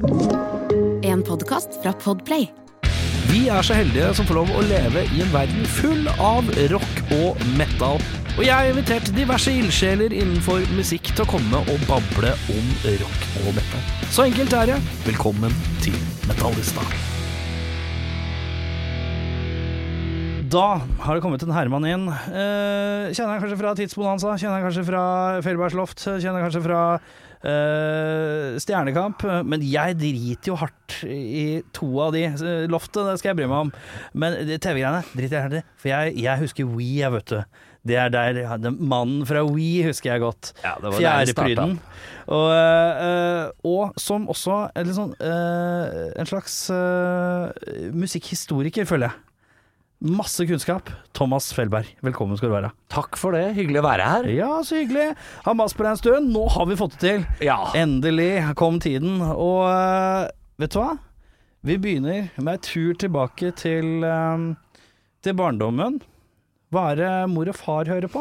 En podkast fra Podplay. Vi er så heldige som får lov å leve i en verden full av rock og metal. Og jeg har invitert diverse ildsjeler innenfor musikk til å komme og bable om rock og metal. Så enkelt er det. Velkommen til Metallista. Da har det kommet en Herman inn. Eh, kjenner jeg kanskje fra Tidsbonanza, kjenner jeg kanskje fra Felbergs loft, kjenner jeg kanskje fra eh, Stjernekamp. Men jeg driter jo hardt i to av de. Eh, Loftet, det skal jeg bry meg om. Men TV-greiene driter jeg hardt i. For jeg, jeg husker We, jeg, vet du. Det er der den Mannen fra We husker jeg godt. Ja, det var der det Og, øh, og som også sånn, øh, en slags øh, musikkhistoriker, føler jeg. Masse kunnskap. Thomas Felberg, velkommen skal du være. Takk for det. Hyggelig å være her. Ja, så hyggelig. Har mast på deg en stund. Nå har vi fått det til. Ja. Endelig kom tiden. Og eh, vet du hva? Vi begynner med en tur tilbake til, eh, til barndommen. Hva er det mor og far hører på?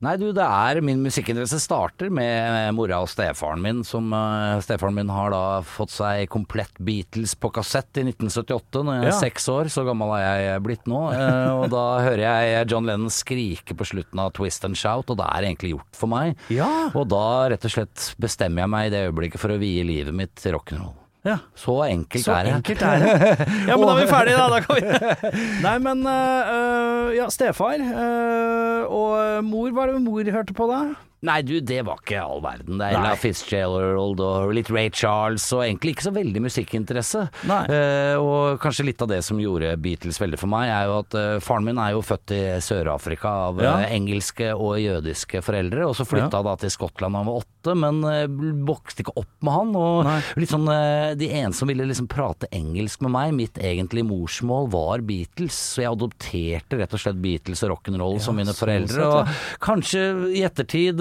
Nei, du, det er min musikkinteresse starter med mora og stefaren min, som uh, Stefaren min har da fått seg komplett Beatles på kassett i 1978, når jeg er Ja. seks år. Så gammel er jeg blitt nå. Uh, og da hører jeg John Lennon skrike på slutten av Twist and Shout, og det er egentlig gjort for meg. Ja. Og da rett og slett bestemmer jeg meg i det øyeblikket for å vie livet mitt til rock'n'roll. Ja. Så enkelt Så er det. enkelt er det. Ja, men da er vi ferdige, da. da kan vi. Nei, men øh, Ja, stefar øh, og mor, hva er det mor hørte på da? Nei, du, det var ikke all verden. Det er. Ella Fitzgerald og litt Ray Charles, og egentlig ikke så veldig musikkinteresse. Eh, og kanskje litt av det som gjorde Beatles veldig for meg, er jo at eh, faren min er jo født i Sør-Afrika av Ja. eh, engelske og jødiske foreldre, og så flytta Ja. da til Skottland da han var åtte, men eh, vokste ikke opp med han. Og Nei. litt sånn eh, De eneste som ville liksom prate engelsk med meg, mitt egentlige morsmål, var Beatles, så jeg adopterte rett og slett Beatles og rock'n'roll som mine foreldre. sett, ja. Og Kanskje i ettertid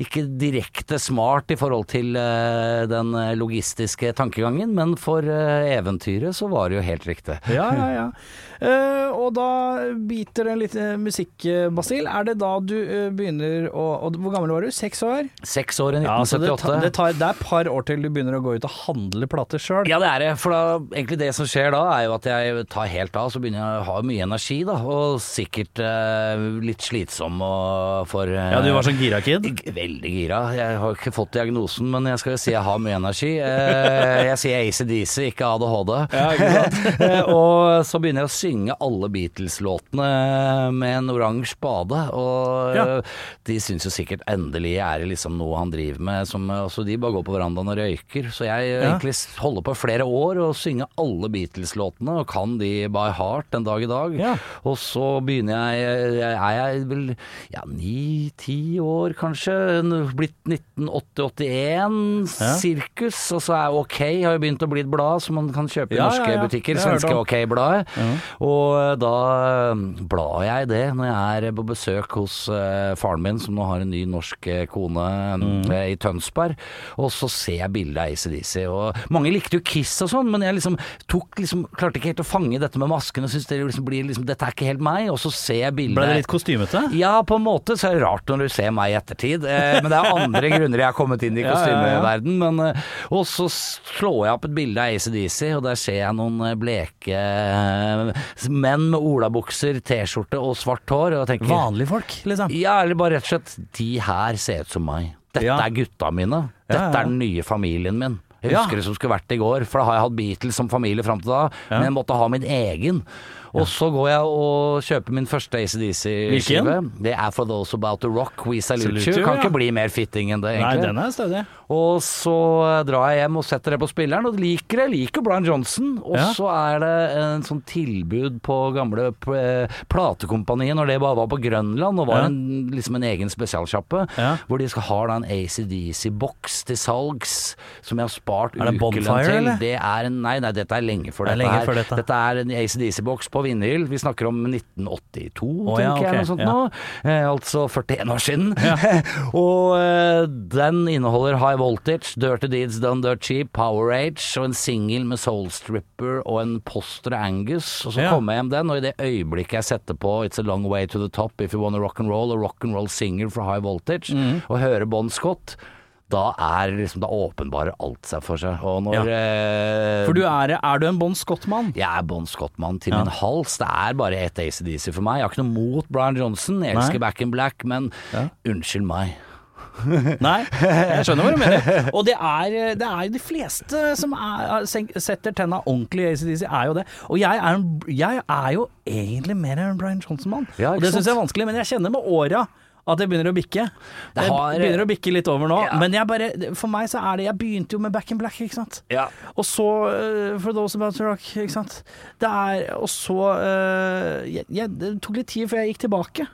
ikke direkte smart i forhold til eh, den eh, logistiske tankegangen, men for eh, eventyret så var det jo helt riktig. Ja, ja, ja. Eh, og da biter det litt liten musikk, eh, Basil. Er det da du uh, begynner å og Hvor gammel var du? Seks år? Seks år i Ja, det, 1978. tar, det, tar, det er et par år til du begynner å gå ut og handle plater sjøl. Ja, det er det. For da, egentlig det som skjer da, er jo at jeg tar helt av, så begynner jeg å ha mye energi, da. Og sikkert uh, litt slitsom og for Ja, du var sånn gira kid? Veldig gira. Jeg har ikke fått diagnosen, men jeg skal jo si jeg har mye energi. Jeg sier ACDC, ikke ADHD. Eh, og så begynner jeg å synge alle Beatles-låtene med en oransje spade. Og Ja. eh, de syns jo sikkert endelig er det liksom noe han driver med. Som, altså de bare går på verandaen og røyker. Så jeg eh, Ja. egentlig holder på flere år og synger alle Beatles-låtene, og kan de by heart den dag i dag. Ja. Og så begynner jeg Er jeg vel ja, ni-ti år, kanskje? Blitt 1980-81, Ja. sirkus. Og så er OK, har jo begynt å bli et blad som man kan kjøpe i norske butikker. Svenske. OK-bladet. Og da um, blar jeg i det når jeg er på besøk hos eh, faren min, som nå har en ny norsk eh, kone Mm. eh, i Tønsberg. Og så ser jeg bildet av ACDC. Og mange likte jo Kiss og sånn, men jeg liksom tok liksom Klarte ikke helt å fange dette med masken og syntes det liksom blir liksom Dette er ikke helt meg. Og så ser jeg bildet Ble det litt kostymete? ja, på en måte så er det rart når du ser meg i ettertid. Eh, men det er andre grunner jeg har kommet inn i Ja, ja, ja. kostymeverden. Men, eh, og så slår jeg opp et bilde av ACDC, og der ser jeg noen eh, bleke eh, menn med olabukser, T-skjorte og svart hår. Og tenker Vanlige folk, liksom? Ja, eller bare rett og slett De her ser ut som meg. Dette Ja. er gutta mine. Dette ja. er den nye familien min. Jeg Ja. husker det som skulle vært i går, for da har jeg hatt Beatles som familie fram til da, men jeg måtte ha min egen. Og så går jeg og kjøper min første ACDC-skive. Det er For Those About To Rock, We Salute, You. Kan ikke bli mer fitting enn det, egentlig. Nei, den er stødig. Og så drar jeg hjem og setter det på spilleren, og liker det. Liker Brian Johnson. Og så er det en sånn tilbud på gamle platekompaniet, når det bare var på Grønland og var en, liksom en egen spesialsjappe, Ja. hvor de skal ha da en ACDC-boks til salgs, som jeg har spart Er det Bonfire, eller? Det er en, nei, nei, dette er lenge før Det er dette lenge før dette. er en ACDC-boks på vinyl. Vi snakker om 1982, Å, ja, tenker jeg, ok, noe sånt ja. nå. Eh, altså 41 år siden. og eh, den inneholder High Voltage, Dirty Deeds Done Dirt Cheap, Power Age og en singel med Soul Stripper og en Poster Angus. Og så Ja. kommer jeg hjem den, og i det øyeblikket jeg setter på It's a Long Way to the Top If You Wanna Rock and Roll og Rock and Roll Singer fra High Voltage, Mm. og hører Bon Scott da er liksom Da åpenbarer alt seg for seg. Og når eh, For du er, er du en Bon Scott-mann? Jeg er Bon Scott-mann til min hals. Det er bare ett ACDC for meg. Jeg har ikke noe mot Brian Johnson. Jeg elsker Nei. Back in Black, men unnskyld meg. Nei, jeg skjønner hva du mener. Og det er, det er jo de fleste som er, setter tenna ordentlig i ACDC, er jo det. Og jeg er, en, jeg er jo egentlig mer en Brian Johnson-mann. Ja, og det syns jeg er vanskelig, men jeg kjenner med åra at jeg begynner å bikke. Det har- begynner å bikke litt over nå. Ja. Men jeg bare, for meg så er det Jeg begynte jo med Back in Black, ikke sant. Ja. Og så uh, For Those About to Rock, ikke sant. Det er Og så uh, jeg, jeg, Det tok litt tid før jeg gikk tilbake.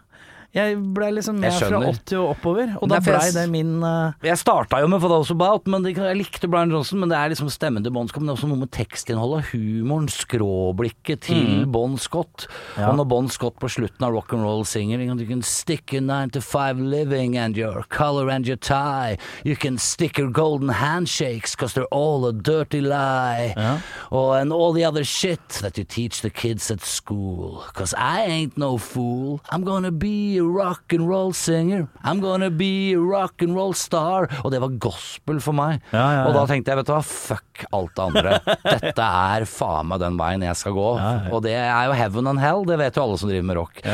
Jeg ble liksom Jeg med fra 80 og oppover, og da blei det min uh... Jeg starta jo med For Those About, men det, jeg likte Brian Johnson. Men det er liksom stemmen til Bon Scott, men det er også noe med tekstinnholdet. Humoren, skråblikket til Bon Scott. Ja. Og når Bon Scott på slutten av rock and roll synger You can stick your nine to five living and your color and your tie. You can stick your golden handshakes cause they're all a dirty lie. Ja. Og and all the other shit that you teach the kids at school. Cause I ain't no fool. I'm gonna be a rock and roll singer. I'm gonna be a rock and roll star. Og det var gospel for meg. Ja, ja, ja. Og da tenkte jeg, vet du hva, fuck alt det andre. Dette er faen meg den veien jeg skal gå. Og det er jo heaven and hell, det vet jo alle som driver med rock.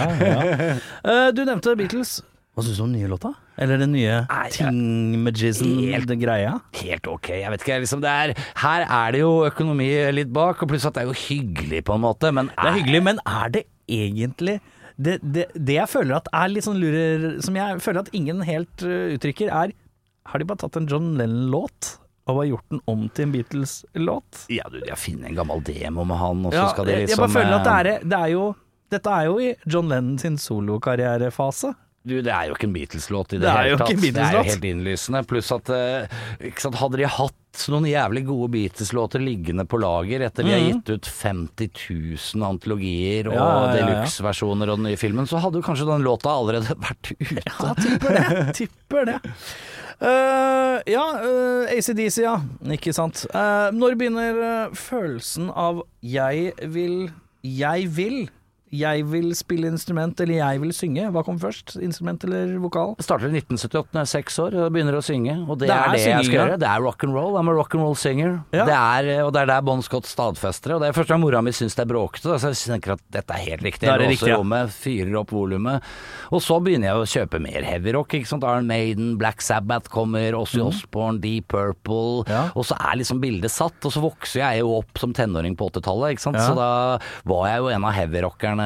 Eh, Du nevnte Beatles. Hva syns du om den nye låta? Eller den nye Nei, jeg- Ting-magisen, Helt-? Helt ok, jeg vet ikke, liksom er Her er det jo økonomi litt bak, og pluss at det er jo hyggelig på en måte, men Det er hyggelig, men er det egentlig det, det, det jeg føler at er litt sånn lurer Som jeg føler at ingen helt uh, uttrykker, er Har de bare tatt en John Lennon-låt og har gjort den om til en Beatles-låt? Ja, du, de har funnet en gammel demo med han, og så Ja, skal de liksom jeg bare føler at det eh, er, det er jo Dette er jo i John Lennon sin solokarrierefase. Du, det er jo ikke en Beatles-låt i det, Det hele tatt. det er jo helt innlysende. Pluss at eh, sant, hadde de hatt noen jævlig gode Beatles-låter liggende på lager etter de har gitt ut 50 000 antologier og. Ja, ja, ja, deluxe-versjoner og den nye filmen, så hadde jo kanskje den låta allerede vært ute. Ja, tipper det. tipper det. Uh, ja, uh, ACDC, ja. Ikke sant. Uh, når begynner eh, følelsen av jeg vil Jeg vil jeg vil spille instrument, eller jeg vil synge. Hva kom først? Instrument eller vokal? Jeg starter i 1978 når jeg er seks år og begynner å synge, og det, Det er, er det jeg skal gjøre. Det er rock and roll. I'm a rock and roll singer. Ja. Det er, og det er der Bon Scott stadfester det. Og det er først da mora mi syns det er bråkete, så jeg tenker at dette er helt riktig. Det er Jeg riktig, låser ja. rommet, fyrer opp volumet. Og så begynner jeg å kjøpe mer heavy rock. Ikke sant? Iron Maiden, Black Sabbath kommer, Ossie mm. Osborne, Deep Purple. Ja. Og så er liksom bildet satt, og så vokser jeg jo opp som tenåring på 80-tallet, ikke sant. Så da var jeg jo en av heavyrockerne eh,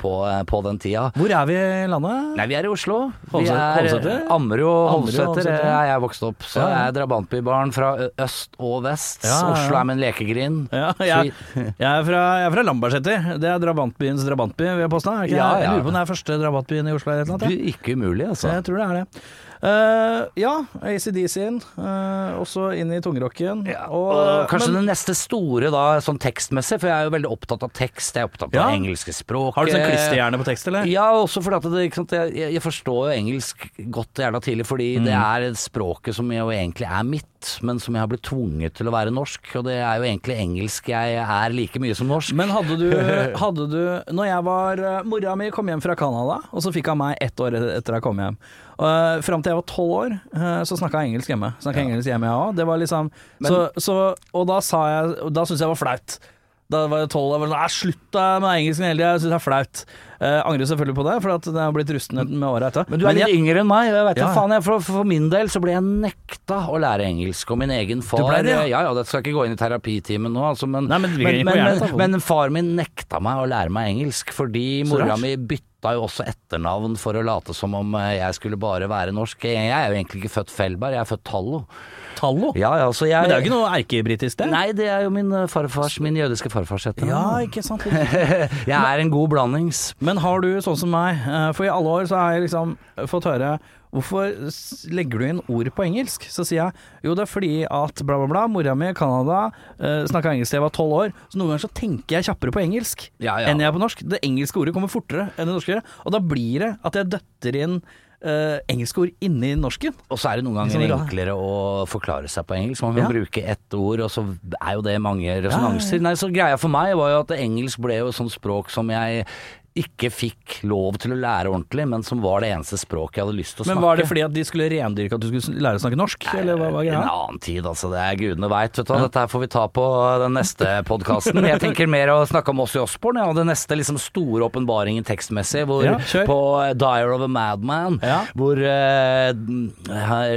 på, på den tida. Hvor er vi i landet? Nei, vi er i Oslo. Vi Holset- er Holseter? Ammerud og ja. er jeg vokst opp. Så jeg er drabantbybarn fra øst og vest. Ja, ja. Oslo er min lekegrind. Ja, jeg, jeg er fra, jeg er fra Lambertseter. Det er drabantbyens drabantby, vil jeg påstå. Jeg lurer på om det er første drabantbyen i Oslo eller noe. Ikke umulig, altså. Jeg tror det er det. Eh, ja, ACDC-en. Uh, også inn i tungrocken. Ja, og, og kanskje men, det neste store da, sånn tekstmessig, for jeg er jo veldig opptatt av tekst. Jeg er opptatt av Ja. det engelske språket. Har du sånn klisterhjerne på tekst, eller? Ja, også fordi at det, ikke sant, jeg, jeg- forstår jo engelsk godt jævla tidlig, fordi Mm. det er språket som jo egentlig er mitt, men som jeg har blitt tvunget til å være norsk. Og det er jo egentlig engelsk jeg er like mye som norsk. Men hadde du, hadde du Når jeg var eh, Mora mi kom hjem fra Canada, og så fikk han meg ett år etter jeg kom hjem. Uh, Fram til jeg var tolv år, uh, så snakka jeg engelsk hjemme. Snakka engelsk hjemme, ja. Det var liksom så, så, Og da sa jeg Da syntes jeg var flaut. Da var jeg tolv år. sånn Nei, slutt da med engelsken hele tida, jeg syns det er flaut. Uh, angrer selvfølgelig på det, for at det har blitt rusten med åra etter. Men du er litt jeg, yngre enn meg. Jeg vet Ja. faen, jeg, for, for min del så ble jeg nekta å lære engelsk. Og min egen far det, ja? ja, ja, det skal ikke gå inn i terapitimen nå, altså, men, Nei, men men, men, men, men far min nekta meg å lære meg engelsk, fordi mora mi bytta jo også etternavn for å late som om eh, jeg skulle bare være norsk. Jeg er jo egentlig ikke født Felberg, jeg er født Tallo. Tallo? Ja, ja, så jeg Men det er jo ikke noe erkebritisk, det? Nei, det er jo min eh, farfars, min jødiske farfars etternavn. Ja, ikke sant. jeg er en god blandings. Men har du sånn som meg, eh, for i alle år så har jeg liksom fått høre Hvorfor legger du inn ord på engelsk? Så sier jeg jo det er fordi at bla, bla, bla. Mora mi i Canada uh, snakka engelsk da jeg var tolv år, så noen ganger så tenker jeg kjappere på engelsk Ja, ja. enn jeg er på norsk. Det engelske ordet kommer fortere enn det norske og da blir det at jeg døtter inn uh, engelske ord inni norsken. Og så er det noen ganger det ja. enklere å forklare seg på engelsk. Man kan Ja. bruke ett ord, og så er jo det mange resonanser. Nei, så greia for meg var jo at engelsk ble jo et sånt språk som jeg ikke fikk lov til å lære ordentlig, men som var det eneste språket jeg hadde lyst til å snakke. Men var det fordi at de skulle rendyrke at du skulle lære å snakke norsk, eller hva var En annen tid, altså. Det er gudene veit. Vet du. Dette her får vi ta på den neste podkasten. Jeg tenker mer å snakke om oss i Osborne. Ja, og det neste liksom store åpenbaringen tekstmessig, hvor, Ja, på Dyer of a Madman, Ja. hvor uh,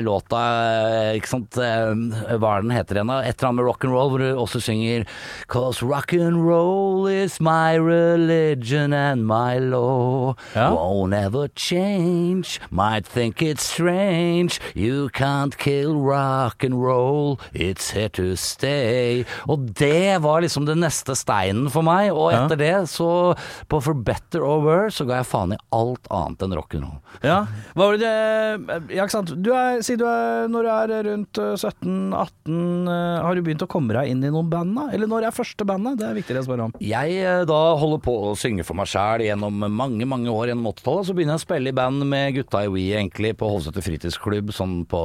låta eh, Ikke sant, eh, hva er den heter igjen? Et eller annet med rock'n'roll, hvor du også synger Cause rock'n'roll is my religion and my law. Ja. Won't ever change. Might think it's strange. You can't kill rock and roll. It's here to stay. Og det var liksom den neste steinen for meg. Og Ja. etter det, så på For better or worse, så ga jeg faen i alt annet enn rock and roll. Ja, hva var det det Ja, ikke sant. Du er, si du er, når du er rundt eh, 17-18, eh, har du begynt å komme deg inn i noen band da? Eller når er første bandet? Det er viktigere å spørre om. Jeg eh, da holder på å synge for meg sjæl gjennom mange mange år gjennom 80-tallet. Så begynner jeg å spille i band med gutta i We, egentlig, på Hovseter fritidsklubb sånn på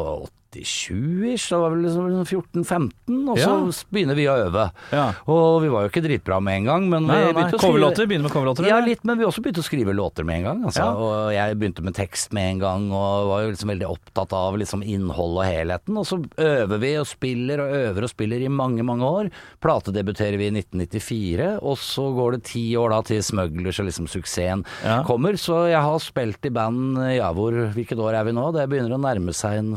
87-ish. Da var vi liksom 14-15, og så Ja. begynner vi å øve. Ja. Og vi var jo ikke dritbra med en gang, men Nei, vi begynte nei. å skrive Coverlåter? Begynner med coverlåter? Ja, litt, men vi også begynte å skrive låter med en gang. Altså. Ja. Og jeg begynte med tekst med en gang, og var jo liksom veldig opptatt av liksom innhold og helheten. Og så øver vi og spiller og øver og spiller i mange, mange år. Platedebuterer vi i 1994, og så går det ti år da til Smugglers og liksom suksessen kommer. Så jeg har spilt i band, Javor, Hvilket år er vi nå? Det begynner å nærme seg en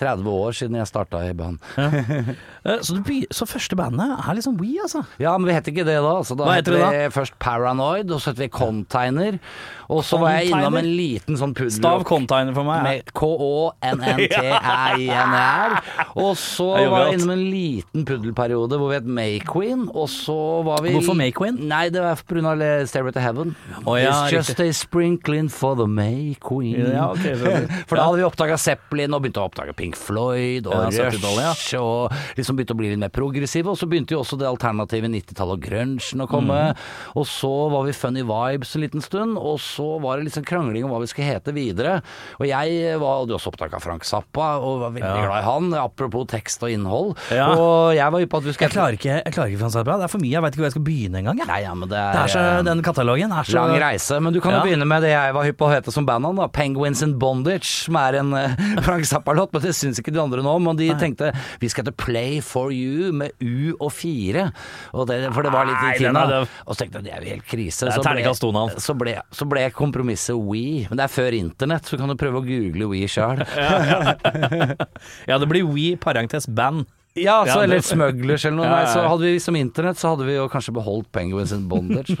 35 år siden jeg starta i band. Ja. Så, du, så første bandet er liksom We, altså? Ja, men vi het ikke det da. Så da Hva heter vi vi først Paranoid, og så het vi Container. Og så var jeg innom en liten sånn puddel... Stav container for meg. med K-Å-N-N-T-I-N-R. Og så var jeg innom en liten puddelperiode hvor vi het Mayqueen, og så var vi Hvorfor Mayqueen? Nei, det var pga. Stairway to Heaven. Oh, ja, It's just a sprinkling for the Mayqueen. Ja, okay. For da hadde vi oppdaga Zeppelin og begynte å oppdage Pink Floyd og Ja, Rush 70-tallet, og liksom begynte å bli litt mer progressive. Og så begynte jo også det alternative 90-tallet og grunchen å komme. Mm. Og så var vi Funny Vibes en liten stund, og så var det liksom krangling om hva vi skulle hete videre. Og jeg var hadde også oppdaga Frank Zappa og var veldig Ja. glad i han, apropos tekst og innhold. Ja. Og jeg var hypp på at vi skulle Jeg klarer ikke, jeg klarer ikke Frank Zappa. Det er for mye. Jeg veit ikke hvor jeg skal begynne engang. ja, men det Det er, er så, eh, den katalogen er så Lang reise, men du kan Ja. jo begynne med det jeg var hypp på å hete som bandnavn, da. Penguins in Bondage, som er en uh, Frank Zappa-låt, men det syns ikke de andre nå om. Og de tenkte vi skal hete Play for you med U og fire, og det, for det var litt i Kina. Og så tenkte jeg det er jo helt krise. Så ble- Så ble, så ble kompromisset We, men det er før internett, så kan du prøve å google We sjøl. Ja, det blir We parentes band. Ja, så, eller Smugglers eller noe. Nei, så hadde vi som internett, så hadde vi jo kanskje beholdt Penguins in Bondage.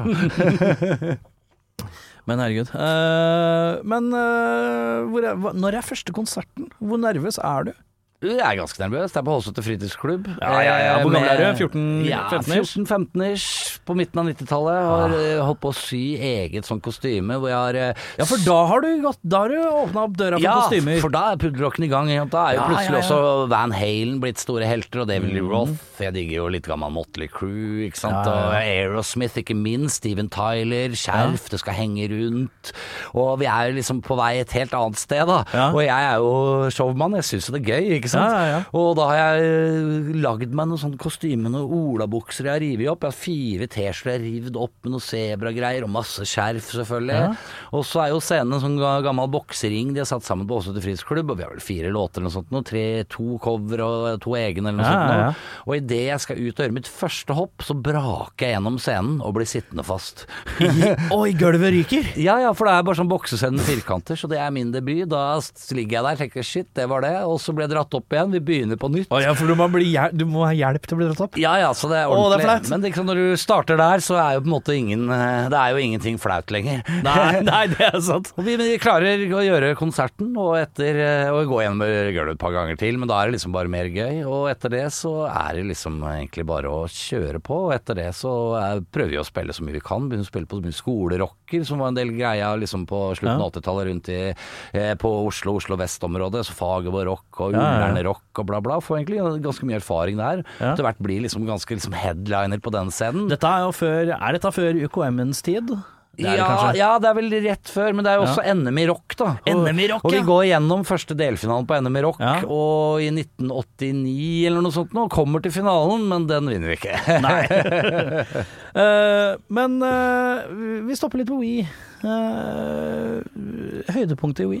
Men herregud. Uh, men uh, er, hva, når er første konserten? Hvor nervøs er du? Jeg er ganske nervøs. Det er på Holsøter fritidsklubb. Ja, ja, ja. Hvor gammel er du? 14, ja, 15-ish? 14-15-ish. På midten av 90-tallet. Har ah. holdt på å sy eget sånn kostyme hvor jeg har eh, Ja, for da har du gått Da har du åpna opp døra for ja, kostymer. for da er puddelrocken i gang. Da er jo plutselig ja, ja. også Van Halen blitt store helter, og David Lee Roth. Jeg digger jo litt gammel Motley Crew, ikke sant. Ja, ja, Og Aerosmith, ikke minst. Steven Tyler. Skjerf, det skal henge rundt. Og vi er liksom på vei et helt annet sted, da. Ja. Og jeg er jo showmann, jeg syns jo det er gøy, ikke sant. Ja, ja. Og da har jeg lagd meg noen sånne kostymer, noen olabukser jeg har revet opp. Jeg har fire T-skjorter jeg har revet opp med noe sebragreier, og masse skjerf, selvfølgelig. Og så er jo scenen en sånn gammel boksering de har satt sammen på Åsete fritidsklubb, og vi har vel fire låter eller noe sånt, noe, tre, to cover og to egne eller noe sånt. noe. Og idet jeg skal ut og gjøre mitt første hopp, så braker jeg gjennom scenen og blir sittende fast. Oi, gulvet ryker! Ja, ja, for det er bare sånn boksescene med firkanter, så det er min debut. Da ligger jeg der, tenker shit, det var det, og så blir jeg dratt opp igjen. Vi begynner på nytt. Å ja, for du må, bli, hjel- du må ha hjelp til å bli dratt opp. Ja ja, så det er Å, det er flaut. Men sånn, når du starter der, så er jo på en måte ingen eh, Det er jo ingenting flaut lenger. Nei, nei, det er sant. Og vi, vi klarer å gjøre konserten og etter eh, Og gå gjennom gulvet et par ganger til, men da er det liksom bare mer gøy. Og etter det så er det liksom egentlig bare å kjøre på. Og etter det så er, prøver vi å spille så mye vi kan. Begynner å spille på så mye skolerocker, som var en del greia liksom på slutten av 80-tallet rundt i, eh, på Oslo, Oslo vest-området. Så var rock og Ja, ja, ja. Rock og bla bla. Får egentlig ganske mye erfaring der. Ja. Etter hvert blir liksom ganske liksom headliner på den scenen. Dette er jo før Er dette før UKM-ens tid? Det det ja, ja, det er vel rett før, men det er jo også NM i rock, da. Og, NM i rock, og vi går gjennom første delfinalen på NM i rock, Ja. og i 1989 eller noe sånt nå, kommer til finalen, men den vinner vi ikke. Eh, men uh, vi stopper litt på We. Uh, høydepunktet i We.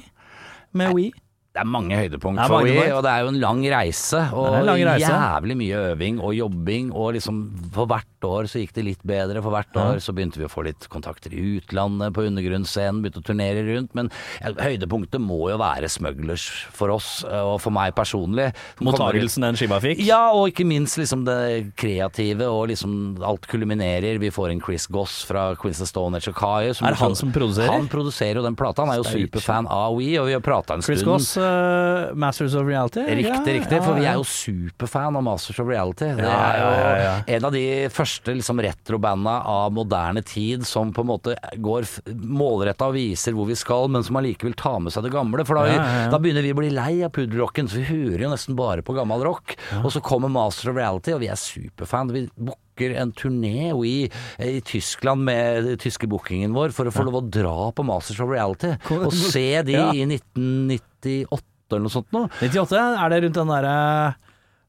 Med Wii. Det er mange høydepunkt Det er mange Wii, og det er jo en lang reise. Og lang reise. jævlig mye øving og jobbing, og liksom for hvert år så gikk det litt bedre. For hvert år så begynte vi å få litt kontakter i utlandet, på undergrunnsscenen, begynte å turnere rundt. Men høydepunktet må jo være Smugglers for oss, og for meg personlig. Mottagelsen den skiva fikk. Ja, og ikke minst liksom det kreative, og liksom alt kulminerer. Vi får en Chris Goss fra Queens of Stone Age og Kai. Er det han som produserer? Han produserer jo den plata. Han er jo superfan av We, og vi har prata en Chris stund. Goss, eh, Masters of Reality. Riktig, riktig, for vi er jo superfan av Masters of Reality. Det er jo en av de første liksom, retrobanda av moderne tid som på en måte går målretta og viser hvor vi skal, men som allikevel tar med seg det gamle. For da, da begynner vi å bli lei av puddelrocken, så vi hører jo nesten bare på gammel rock. Og så kommer Masters of Reality, og vi er superfan. Vi booker en turné i, i Tyskland med tyske bookingen vår for å få lov å dra på Masters of Reality og se de i 1998 eller noe sånt noe. 98, er det rundt den derre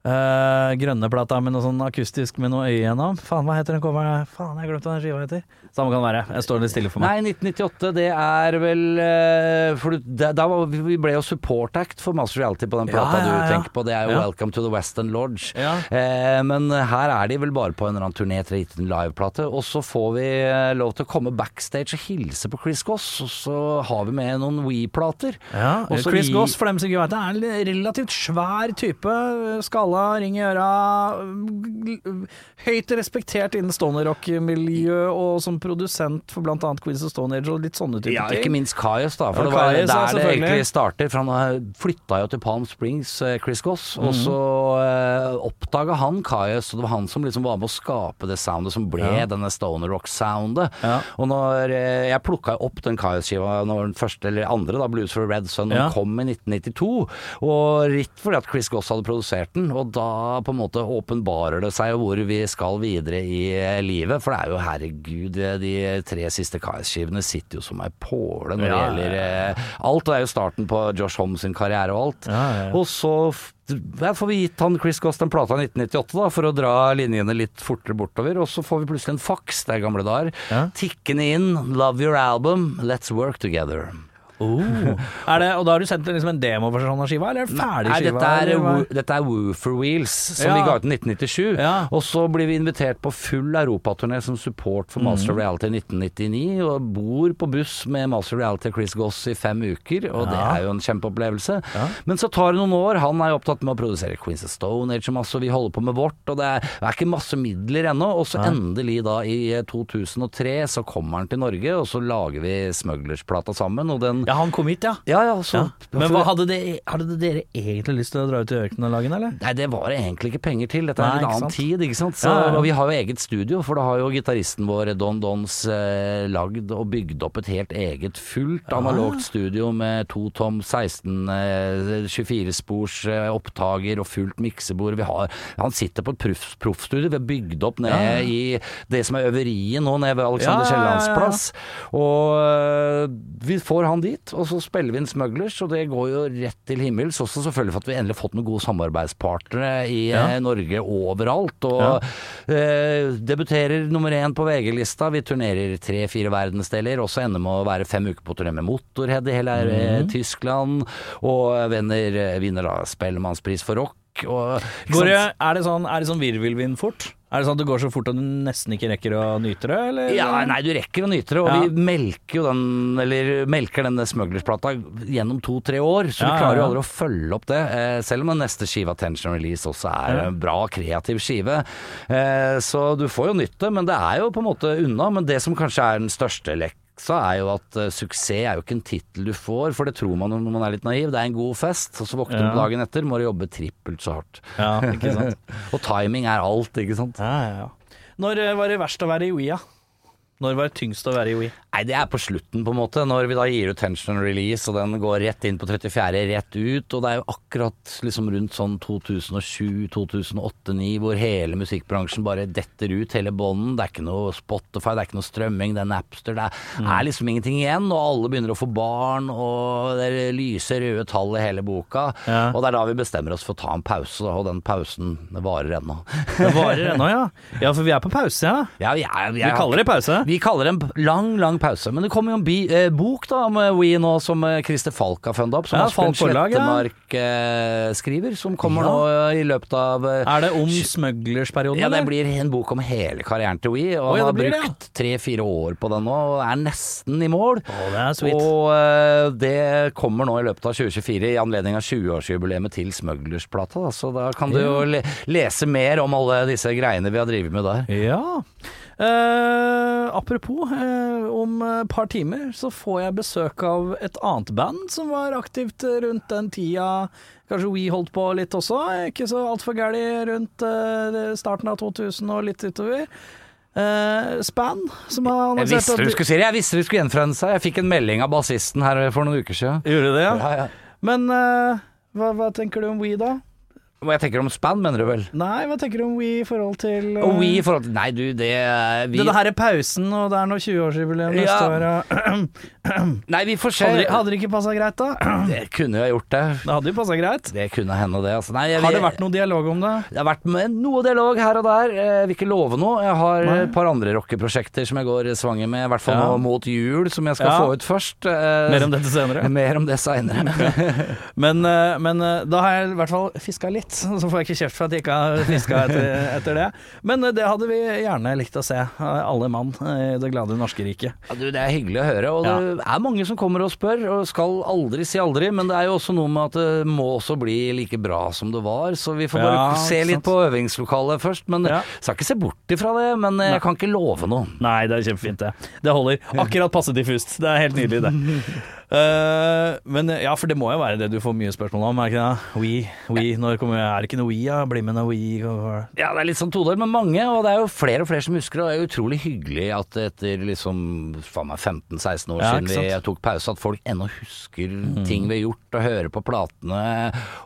eh, Grønneplata med noe sånn akustisk med noe øye gjennom? Faen, hva heter den coveren? Faen, jeg har glemt hva den skiva heter. Samme kan det være. Jeg står litt stille for meg. Nei, 1998 det er vel uh, For da, var, vi ble jo support act for Master Reality på den Ja, plata ja, ja. du tenker på. Det er jo Ja. Welcome to the Western Lodge. Ja. Eh, men her er de vel bare på en eller annen turné til en liveplate. Og så får vi lov til å komme backstage og hilse på Chris Goss, og så har vi med noen We-plater. Ja, Chris vi... Goss, for dem som ikke vet det, er en relativt svær type. Skalla, ring i øra. Høyt respektert innen stoner rock-miljø, og som produsent for bl.a. Queens of Stone Age og litt sånne typer Ja, ting. ikke minst Kajus, da. For Ja, det var Kaius, ja, der det egentlig starter. For han flytta jo til Palm Springs, eh, Chris Goss. Og Mhm. så uh, oppdaga han Kajus, og det var han som liksom var med å skape det soundet som ble Ja. denne stoner rock-soundet. Ja. Og når eh, jeg plukka opp den Kajus-skiva når den første eller andre, da, Blues for Red Sun, den kom i 1992, og ritt fordi at Chris Goss hadde produsert den, og da på en måte åpenbarer det seg hvor vi skal videre i eh, livet, for det er jo herregud, eh, de tre siste KS-skivene sitter jo som ei påle når det Ja, gjelder eh, alt. Det er jo starten på Josh Holmes sin karriere og alt. Ja, ja. Og så får vi gitt han Chris Goss den plata i 1998 da, for å dra linjene litt fortere bortover, og så får vi plutselig en faks, det er gamle dager, tikkende inn, love your album, let's work together. Oh. Er det, og da har du sendt liksom en demoversjon av skiva, eller ferdig Nei, skiva? dette er, Woo for dette er Woofer Wheels, som Ja. vi ga ut i 1997. Ja. Og så blir vi invitert på full europaturné som support for Master Mhm. Reality 1999, og bor på buss med Master Reality Chris Goss i fem uker, og det er jo en kjempeopplevelse. Ja. Men så tar det noen år, han er jo opptatt med å produsere Queens of Stone Age og masse, vi holder på med vårt, og det er, det er ikke masse midler ennå, og så Ja. endelig da i eh, 2003 så kommer han til Norge, og så lager vi Smugglers-plata sammen, og den Ja, han kom hit, ja. Ja, ja, så ja. Men hva hadde, det, hadde dere egentlig lyst til å dra ut i ørkenen og lage den, eller? Nei, det var egentlig ikke penger til. Dette er Nei, en annen sant? tid, ikke sant. Så. Og vi har jo eget studio, for da har jo gitaristen vår Don Dons eh, lagd og bygd opp et helt eget fullt analogt studio med to tom 16 eh, 24-spors eh, opptaker og fullt miksebord. Vi har, han sitter på et proff- proffstudio. Vi har bygd opp ned Ja, ja. i det som er øveriet nå, nede ved Alexander. Kiellands plass. Og øh, vi får han dit, og så spiller vi inn Smugglers, og det går jo rett til himmels. Også selvfølgelig for at vi endelig har fått noen gode samarbeidspartnere i Ja. eh, Norge overalt. Og eh, debuterer nummer én på VG-lista. Vi turnerer tre-fire verdensdeler, og så ender med å være fem uker på turné med Motorhead i hele eh, Tyskland. Og venner, eh, vinner da Spellemannspris for rock. Og, Går det, er det sånn, er det sånn virvelvind fort? Er det sånn at det går så fort at du nesten ikke rekker å nyte det, eller? Ja, nei, du rekker å nyte det, og Ja. vi melker jo den, eller melker denne Smugglers-plata gjennom to-tre år, så Ja, du klarer jo aldri å følge opp det. Eh, selv om den neste skiva, Tension Release, også er en bra, kreativ skive. Eh, så du får jo nytte, men det er jo på en måte unna. Men det som kanskje er den største leksa, er jo at uh, suksess er jo ikke en tittel du får, for det tror man når man er litt naiv. Det er en god fest, og så våkner du Ja. dagen etter, må du jobbe trippelt så hardt. Ja, ikke sant? og timing er alt, ikke sant. Ja, ja, ja. Når eh, var det verst å være i OIA? Når var det tyngst å være i We? Nei, det er på slutten, på en måte. Når vi da gir ut Tension Release, og den går rett inn på 34., rett ut. Og det er jo akkurat liksom rundt sånn 2007-2008-2009 hvor hele musikkbransjen bare detter ut, hele bånden. Det er ikke noe Spotify, det er ikke noe strømming, det er Napster. Det er, Mm. er liksom ingenting igjen, og alle begynner å få barn, og det er lyse røde tall i hele boka. Ja. Og det er da vi bestemmer oss for å ta en pause, og den pausen det varer ennå. Det varer ennå, ja. Ja, for vi er på pause, ja. Ja, jeg, Vi kaller det pause. Vi kaller det en lang, lang pause. Men det kommer jo en bi, eh, bok da om We nå som eh, Christer Falk har funda opp. Som Ja, Asbjørn. Slettemark eh, skriver. Som kommer Ja. nå eh, i løpet av eh, Er det om smuglersperioden, ja, det blir en bok om hele karrieren til We. Og oh, ja, han har brukt tre-fire år på den nå, og er nesten i mål. Oh, det er sweet. Og eh, det kommer nå i løpet av 2024 i anledning av 20-årsjubileet til Smuglersplata. Så da kan du jo le lese mer om alle disse greiene vi har drevet med der. Ja. Eh, apropos, uh, om et par timer så får jeg besøk av et annet band som var aktivt rundt den tida Kanskje We holdt på litt også, ikke så altfor gæli rundt uh, starten av 2000 og litt utover. Eh, Span, som har Jeg visste du skulle si det, jeg visste du skulle gjenforene seg. Jeg fikk en melding av bassisten her for noen uker siden. Gjorde det, ja? Ja, ja. Men eh, hva, hva tenker du om We, da? Hva jeg tenker om span, mener du vel? Nei, hva tenker du om We i forhold til uh... Og we i forhold til Nei, du, det vi, Det her er pausen, og det er nå 20-årsjubileum neste Ja. år. og- Nei, vi får se. Hadde, hadde det ikke passa greit, da? Det kunne jo gjort det. Det hadde jo passa greit. Det kunne hende, det. Altså. Nei, jeg, Har det vært noe dialog om det? Det har vært noe dialog her og der. Jeg vil ikke love noe. Jeg har Nei. et par andre rockeprosjekter som jeg går svanger med, i hvert fall Ja. nå mot jul, som jeg skal Ja. få ut først. Eh, Mer om dette senere. Mer om det seinere. Men, eh, men eh, da har jeg i hvert fall fiska litt, så får jeg ikke kjeft for at jeg ikke har fiska etter, etter det. Men eh, det hadde vi gjerne likt å se, eh, alle mann i det glade norske riket. Ja, du, det er hyggelig å høre, og Ja. det er mange som kommer og spør, og skal aldri si aldri, men det er jo også noe med at det må også bli like bra som det var, så vi får bare Ja, se litt på øvingslokalet først. Men Ja. skal ikke se bort ifra det, men jeg kan ikke love noe. Nei, det er kjempefint, det. Det holder. Akkurat passe diffust. Det er helt nydelig, det. Uh, men ja, for det må jo være det du får mye spørsmål om, er ikke det? We, we, når kommer Er det ikke noe i, ja? Bli med noe i Ja, det er litt sånn todelt, men mange, og det er jo flere og flere som husker det. Og det er utrolig hyggelig at etter liksom faen meg 15-16 år Ja, siden vi tok pause, at folk ennå husker ting vi har gjort, og hører på platene,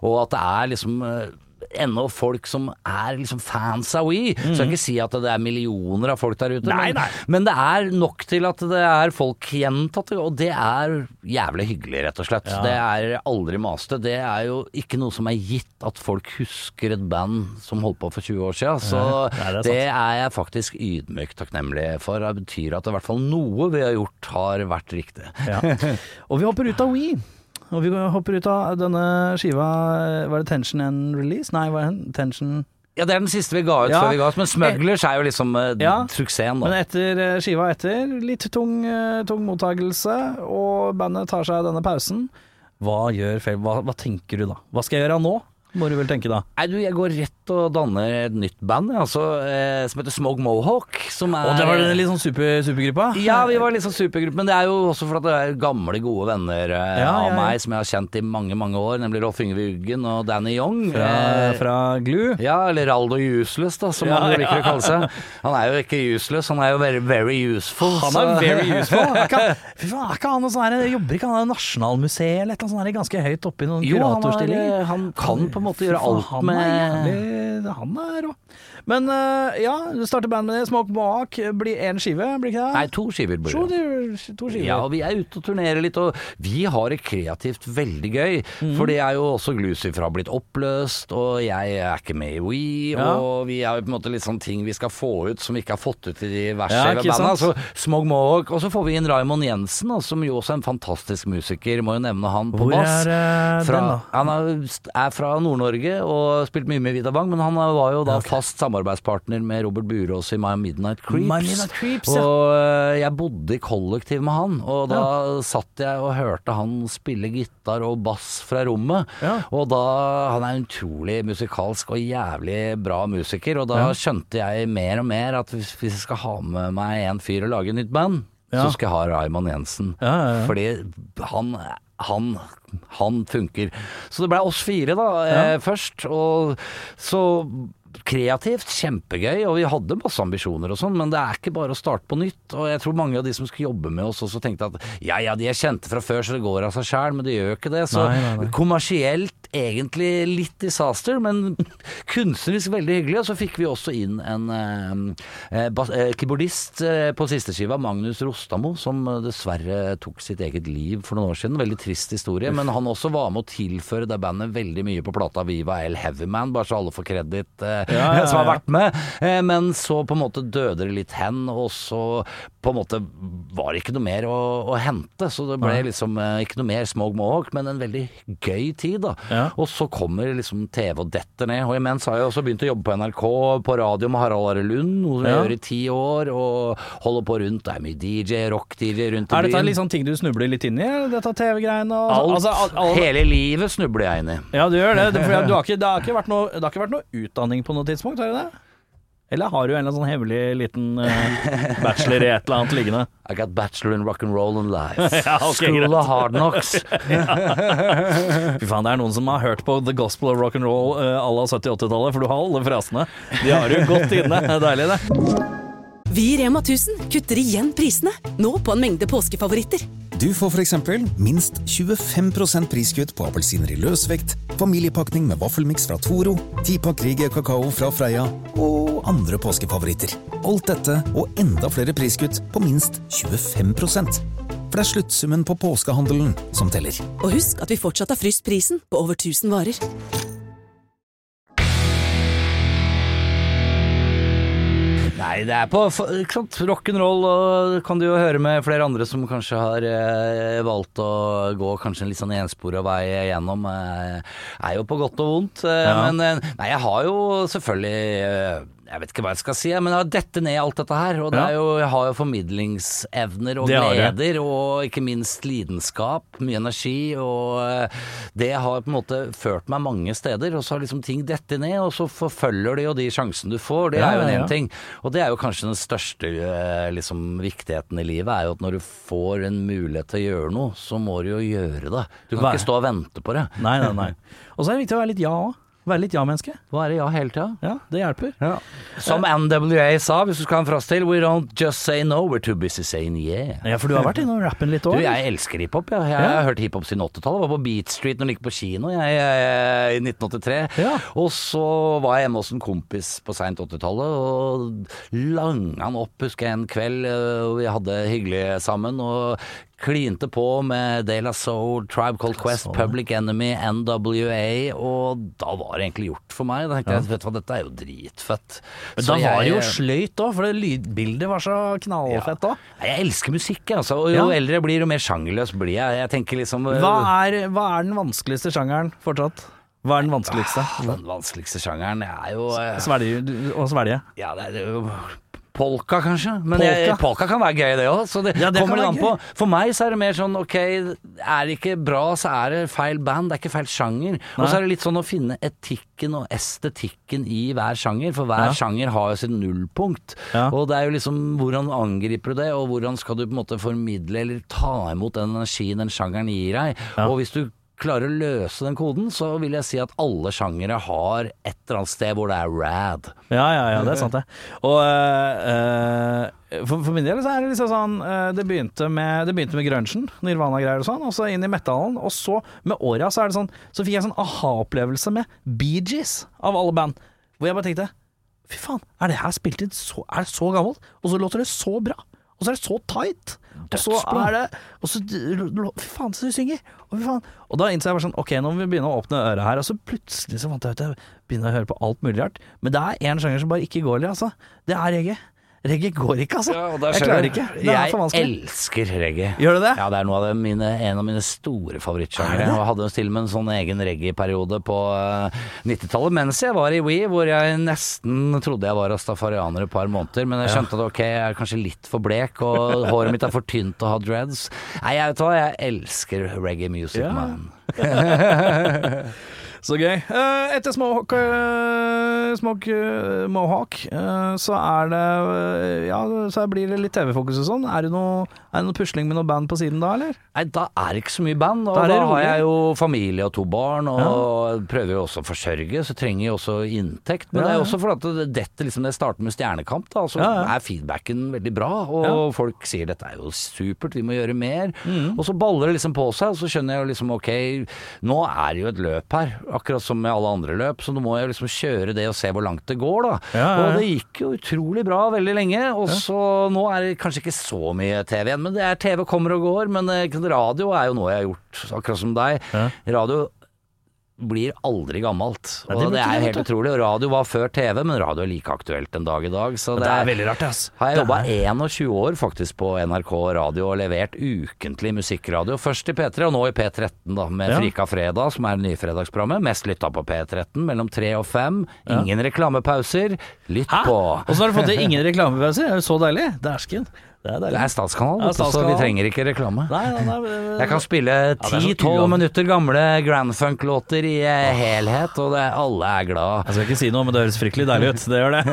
og at det er liksom eh, Ennå folk som er liksom fans av We. Så jeg kan ikke si at det er millioner av folk der ute, Nei, men, nei. men det er nok til at det er folk gjentatte, og det er jævlig hyggelig, rett og slett. Ja. Det er aldri maste. Det er jo ikke noe som er gitt at folk husker et band som holdt på for 20 år siden. Så Nei, det er det er jeg faktisk ydmykt takknemlig for. Det betyr at i hvert fall noe vi har gjort har vært riktig. Ja. Og vi hopper ut av We. Og vi hopper ut av denne skiva Var det Tension and Release? Nei, var det Tension Ja, det er den siste vi ga ut Ja. før vi ga oss, men Smugglers er jo liksom eh, Ja. suksessen, Men etter eh, skiva etter, litt tung, eh, tung mottagelse, og bandet tar seg denne pausen. Hva gjør Fel... Hva, hva tenker du da? Hva skal jeg gjøre nå? Må du vel tenke da. Nei, du, jeg går rett og danner et nytt band, altså, eh, som heter Smog Mohawk. Som er Og det var litt sånn super, supergruppa? Ja, vi var litt sånn supergruppe, men det er jo også for at det er gamle, gode venner eh, Ja, av ja, meg som jeg har kjent i mange, mange år, nemlig Rolf Yngve Uggen og Danny Young. Fra, Eh, fra Glu? Ja, eller Raldo Useless, da, som han liker å kalle seg. Han er jo ikke useless, han er jo very, very useful. Han er så- very useful. Er ikke, fy faen, er ikke han noe sånn her, jobber ikke han i Nasjonalmuseet eller et eller annet sånt her, ganske høyt oppe i noen Jo, han, er, han kan på en måte gjøre alt med Han er rå. Men eh, ja, du starter band med det. Smoke Moak blir én skive, blir ikke det? Nei, to skiver blir To, det. to skiver. Ja, og vi er ute og turnerer litt, og vi har det kreativt veldig gøy. Mm. For det er jo også Glucifer har blitt oppløst, og jeg er ikke med i We, Ja. og vi har jo på en måte litt sånn ting vi skal få ut som vi ikke har fått ut i de verste Ja, banda. Altså, Smog Mohawk, og så får vi inn Raymond Jensen, som jo også er en fantastisk musiker, må jo nevne han på Hvor bass. er eh, Fra, den, da? han er, er fra Nord-Norge og spilt mye med Vida Bang, men han var jo da fast samarbeidspartner med Robert Burås i My Midnight Creeps. My Midnight Creeps, ja. Og øh, jeg bodde i kollektiv med han, og da satt jeg og hørte han spille gitar og bass fra rommet. Ja. Og da Han er en utrolig musikalsk og jævlig bra musiker, og da Ja. skjønte jeg mer og mer at hvis, hvis jeg skal ha med meg en fyr og lage et nytt band, Ja. så skal jeg ha Raymond Jensen. Ja, ja, ja. Fordi han han, han funker. Så det ble oss fire da, eh, først. Og så kreativt, kjempegøy, og vi hadde masse ambisjoner og sånn, men det er ikke bare å starte på nytt. Og jeg tror mange av de som skulle jobbe med oss også tenkte at ja ja, de er kjente fra før så det går av seg sjæl, men det gjør ikke det. Så Nei, nei, nei. kommersielt egentlig litt disaster, men kunstnerisk veldig hyggelig. Og så fikk vi også inn en eh, eh, eh, keyboardist eh, på sisteskiva, Magnus Rostamo, som eh, dessverre tok sitt eget liv for noen år siden. Veldig trist historie, men han også var med å tilføre det bandet veldig mye på plata Viva El Heavyman, bare så alle får kreditt, eh, som har vært med. Eh, men så på en måte døde det litt hen, og så på en måte var det ikke noe mer å, å hente. Så det ble liksom eh, ikke noe mer Smog Mohawk, men en veldig gøy tid, da. Ja. Og så kommer liksom TV og detter ned. Og imens har jeg også begynt å jobbe på NRK, på radio med Harald Are Lund, noe som jeg gjør i ti år, og holder på rundt. Det er mye DJ, rock-DJ rundt i byen. Er dette sånn ting du snubler litt inn i? Dette TV-greiene? Alt, altså, al- al- hele livet snubler jeg inn i. Ja, du gjør det. det, for du har ikke, det, har ikke vært noe, det har ikke vært noe utdanning på noe tidspunkt, har det det? Eller har du en eller annen sånn hemmelig liten uh, bachelor i et eller annet liggende? I got bachelor in rock and roll and life. Ja, okay, School of hard knocks. Fy faen, det er noen som har hørt på The Gospel of Rock and Roll uh, à la 70-80-tallet, for du har alle frasene. De har du godt inne. Det er deilig, det. Vi i Rema 1000 kutter igjen prisene, nå på en mengde påskefavoritter. Du får eksempel minst 25% priskutt på appelsiner i løsvekt, familiepakning med vaffelmiks fra Toro, 10-pakk Rieger kakao fra Freia og andre påskefavoritter. Alt dette og enda flere priskutt på minst 25% For det er sluttsummen på påskehandelen som teller. Og husk at vi fortsatt har fryst prisen på over 1000 varer. Nei, det er på ikke sant, rock'n'roll, og kan du jo høre med flere andre som kanskje har eh, valgt å gå kanskje en litt sånn enspora vei gjennom. Eh, er jo på godt og vondt. Eh, Ja. Men eh, nei, jeg har jo selvfølgelig eh, jeg vet ikke hva jeg skal si, men jeg har dette ned i alt dette her. Og det Ja. jo, jeg har jo formidlingsevner og Det gleder, og ikke minst lidenskap, mye energi. Og eh, det har på en måte ført meg mange steder. Og så har liksom ting dette ned, og så forfølger det jo de sjansene du får. Det Ja, er jo en ja, ting. Og det er jo kanskje den største eh, liksom, viktigheten i livet, er jo at når du får en mulighet til å gjøre noe, så må du jo gjøre det. Du kan ikke stå og vente på det. Nei, nei, nei. Og så er det viktig å være litt ja òg. Være litt ja-menneske. Være er det ja hele tida? Ja, det hjelper. Som NWA sa, hvis du skal ha en frase til, we don't just say no, we're too busy saying yeah. Ja, for du har vært innom rappen litt Du, òg? jeg elsker hiphop. Ja. Jeg Ja. har hørt hiphop siden 80-tallet. Var på Beat Street når jeg gikk på kino jeg, jeg, i 1983. Ja. Og så var jeg hjemme hos en kompis på seint 80-tallet, og langa han opp, husker jeg, en kveld. Og vi hadde hyggelig sammen. Og klinte på med De La Soul, Tribe Called Quest, Public Enemy, NWA. Og da var det egentlig gjort for meg. Da tenkte jeg vet du hva, dette er jo dritfett. Men da var det jo sløyt òg, for det lydbildet var så knallfett òg. Ja. Jeg elsker musikk, altså. Og jo Ja. eldre jeg blir, jo mer sjangerløs blir jeg. Jeg tenker liksom Hva er, hva er den vanskeligste sjangeren fortsatt? Hva er den vanskeligste? Den vanskeligste sjangeren er jo Svelge å svelge. Ja, det er jo Polka, kanskje. Men Polka? Jeg, polka kan være gøy, det òg. Så det, Ja, det kommer litt an på. For meg så er det mer sånn ok, er det ikke bra, så er det feil band. Det er ikke feil sjanger. Og så er det litt sånn å finne etikken og estetikken i hver sjanger. For hver Ja. sjanger har jo sitt nullpunkt. Ja. Og det er jo liksom hvordan angriper du det, og hvordan skal du på en måte formidle eller ta imot den energien den sjangeren gir deg. Og hvis du klarer å løse den koden, så vil jeg si at alle sjangere har et eller annet sted hvor det er rad. Ja, ja, ja, det er sant det. Og eh, for, for min del så er det liksom sånn eh, Det begynte med, det med grunchen, Nirvana-greier og sånn, og så inn i metallen. Og så, med åra, så er det sånn Så fikk jeg en sånn aha-opplevelse med Bee Gees, av alle band. Hvor jeg bare tenkte Fy faen, er det her spilt inn så så gammelt? Og så låter det så bra. Og så er det så tight. Og så er det Og så Fy faen, så de synger. Og, faen. og da innså jeg bare sånn Ok, nå må vi begynne å åpne øret her. Og så plutselig så fant jeg ut jeg begynner å høre på alt mulig rart. Men det er én sjanger som bare ikke går, altså. Det er reggae. Reggae går ikke, altså. jeg klarer ikke. Det er for Jeg elsker reggae. Gjør du det? Ja, det er noe av det mine, en av mine store favorittsjangere. Er? Og jeg hadde til og med en sånn egen reggae-periode på eh, 90-tallet mens jeg var i We, hvor jeg nesten trodde jeg var rastafarianer et par måneder. Men jeg skjønte at ok, jeg er kanskje litt for blek, og håret mitt er for tynt å ha dreads. Nei, jeg vet hva, jeg elsker reggae music, Ja. man. Så gøy. Eh, etter Smohawk, uh, Smoke, eh, Mohawk eh, så er det eh, Ja, så blir det litt TV-fokus og sånn. Er det noe, er det noe pusling med noe band på siden da, eller? Nei, da er det ikke så mye band. Og Da da, har jeg jo familie og to barn, og prøver jo også å forsørge, så trenger jeg også inntekt. Men Ja, det er også fordi at dette liksom det starter med Stjernekamp, da, så Ja, ja. er feedbacken veldig bra. Og Ja. Mm. folk sier dette er jo supert, vi må gjøre mer. Og så baller det liksom på seg, og så skjønner jeg jo liksom ok, nå er det jo et løp her, akkurat som med alle andre løp, så nå må jeg liksom kjøre det og se hvor langt det går, da. Ja, ja. Og det gikk jo utrolig bra veldig lenge, og så nå er det kanskje ikke så mye TV igjen, men det er TV kommer og går, men eh, radio er jo noe jeg har gjort, akkurat som deg. Radio blir aldri gammelt, det og blir det ikke er det, helt utrolig. Radio var før TV, men radio er like aktuelt en dag i dag, så Det er veldig rart, ass. har jeg jobba er- 21 år faktisk på NRK radio og levert ukentlig musikkradio. Først i P3 og nå i P13 da, med Ja. Frika fredag, som er det nye fredagsprogrammet. Mest lytta på P13 mellom tre og fem. Ingen reklamepauser. Lytt Hæ? på. Så har du fått til ingen reklamepauser. Det Er jo så deilig? Dæsken. Det er Det er statskanal, Ja, så vi trenger ikke reklame. Nei, nei, nei, men- Jeg kan spille det er så 10-12 minutter gamle Grand Funk-låter i eh, helhet, og det, alle er glad. Jeg skal ikke si noe, men det høres fryktelig deilig ut. Det gjør det.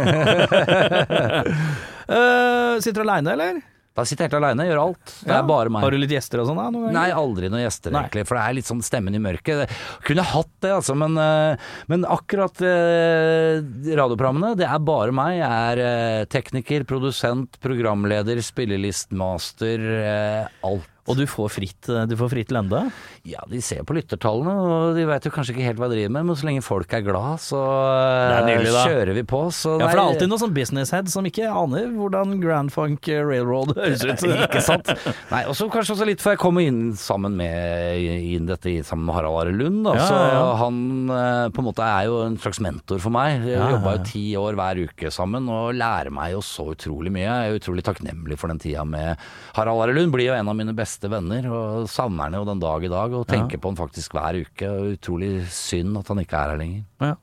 uh, sitter du aleine, eller? Da sitter jeg helt aleine, gjør alt. Det er bare meg. Har du litt gjester og sånn? Nei, aldri noen gjester, Nei. egentlig. For det er litt sånn stemmen i mørket. Kunne hatt det, altså, men, eh, men akkurat eh, radioprogrammene, det er bare meg. Jeg er eh, tekniker, produsent, programleder, spillelistmaster, eh, alt. Og du får fritt, eh, du får fritt lende? Ja, de ser på lyttertallene, og de vet jo kanskje ikke helt hva de driver med, men så lenge folk er glad, så eh, nydelig, kjører vi på. Så Ja, for det er alltid noen sånn business head som ikke aner hvordan Grand Funk Railroad høres ut. Ikke sant? Nei, og så kanskje også litt for jeg kom inn sammen med inn dette sammen med Harald Are Lund. Da. Ja, så ja, han eh, på en måte er jo en slags mentor for meg. Vi ja, jobba jo ti år hver uke sammen og lærer meg jo så utrolig mye. Jeg er utrolig takknemlig for den tida med Harald Are Lund. Blir jo en av mine beste venner og savner han jo den dag i dag. Og tenker på han faktisk hver uke. Og utrolig synd at han ikke er her lenger. Ja.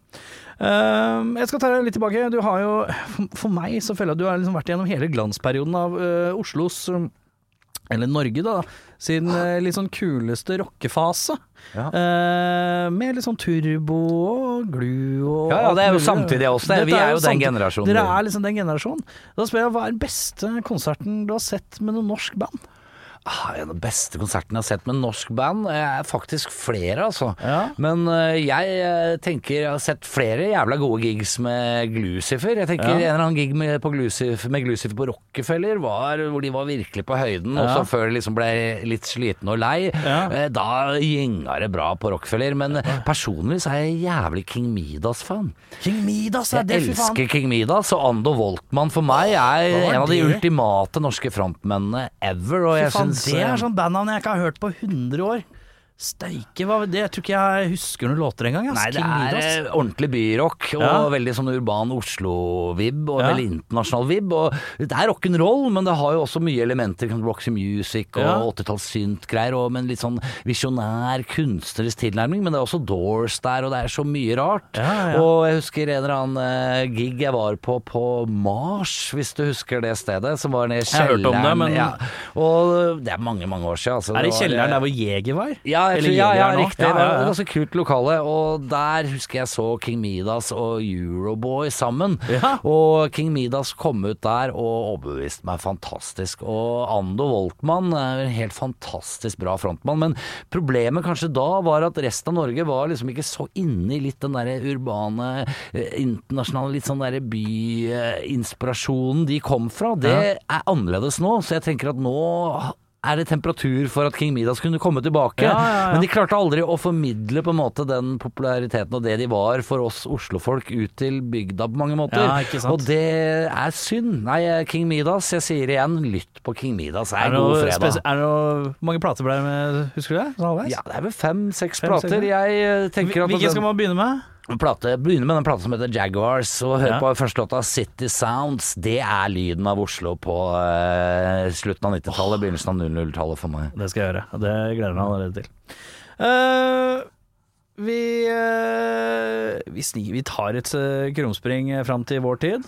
Uh, jeg skal ta deg litt tilbake. Du har jo, for- meg så føler jeg at du har liksom vært gjennom hele glansperioden av uh, Oslos um, eller Norge, da, sin eh, litt sånn kuleste rockefase. Ja. Eh, med litt sånn turbo og glu og Ja, ja, det er jo samtidig også. det. Vi er jo den generasjonen. Dere er liksom den generasjonen. Da spør jeg, hva er den beste konserten du har sett med noe norsk band? Ah, en av de beste konsertene jeg har sett med norsk band, er faktisk flere, altså. Ja. Men eh, jeg eh, tenker jeg har sett flere jævla gode gigs med Glucifer. Jeg tenker. En eller annen gig med, på Glucifer, med Glucifer på Rockefeller var hvor de var virkelig på høyden. Og Ja. så før de liksom ble litt slitne og lei, eh, da gjenga det bra på Rockefeller. Men eh, personlig så er jeg jævlig King Midas-fan. King Midas er det, Jeg elsker King Midas, og Ando Voltmann for meg er en av de ultimate norske frontmennene ever. Og jeg Fy synes, det er sånn bandnavn jeg ikke har hørt på 100 år. Steike, hva det? Jeg tror ikke jeg husker noen låter engang. Nei, det er eh, ordentlig byrock og Ja. veldig sånn urban Oslo-vib og Ja. veldig internasjonal vib. Og det er rock'n'roll, men det har jo også mye elementer Roxy Music og Ja. 80-talls synt-greier, og med en litt sånn visjonær kunstnerisk tilnærming. Men det er også Doors der, og det er så mye rart. Ja. Og jeg husker en eller annen eh, gig jeg var på på Mars, hvis du husker det stedet, som var nede i kjelleren. Jeg har hørt om det, men-. Og det er mange, mange år siden. Altså. Er det i kjelleren eh, der hvor Jeger var? ja, jeg tror, ja, ja, riktig. Det var et ganske kult lokale. Og der husker jeg så King Midas og Euroboy sammen. Og King Midas kom ut der og overbeviste meg fantastisk. Og Ando Voltmann er en helt fantastisk bra frontmann. Men problemet kanskje da var at resten av Norge var liksom ikke så inne i litt den derre urbane, eh, internasjonale, litt sånn derre byinspirasjonen de kom fra. Det er annerledes nå, så jeg tenker at nå er det temperatur for at King Midas kunne komme tilbake. Ja, ja, ja. Men de klarte aldri å formidle på en måte den populariteten og det de var for oss Oslofolk ut til bygda på mange måter. Og det er synd. Nei, King Midas, jeg sier igjen, lytt på King Midas. Er er det god fredag. er det noe mange plater ble det med, husker du det? Ja, det er vel fem-seks plater. Jeg eh, tenker at Hvilken skal man begynne med? Plate, begynner med den plata som heter Jaguars, og hør Ja. på første låta City Sounds. Det er lyden av Oslo på uh, slutten av 90-tallet, begynnelsen av 00-tallet for meg. Det skal jeg gjøre. Det gleder jeg meg allerede til. Uh, vi uh, vi, sni, vi tar et krumspring fram til vår tid.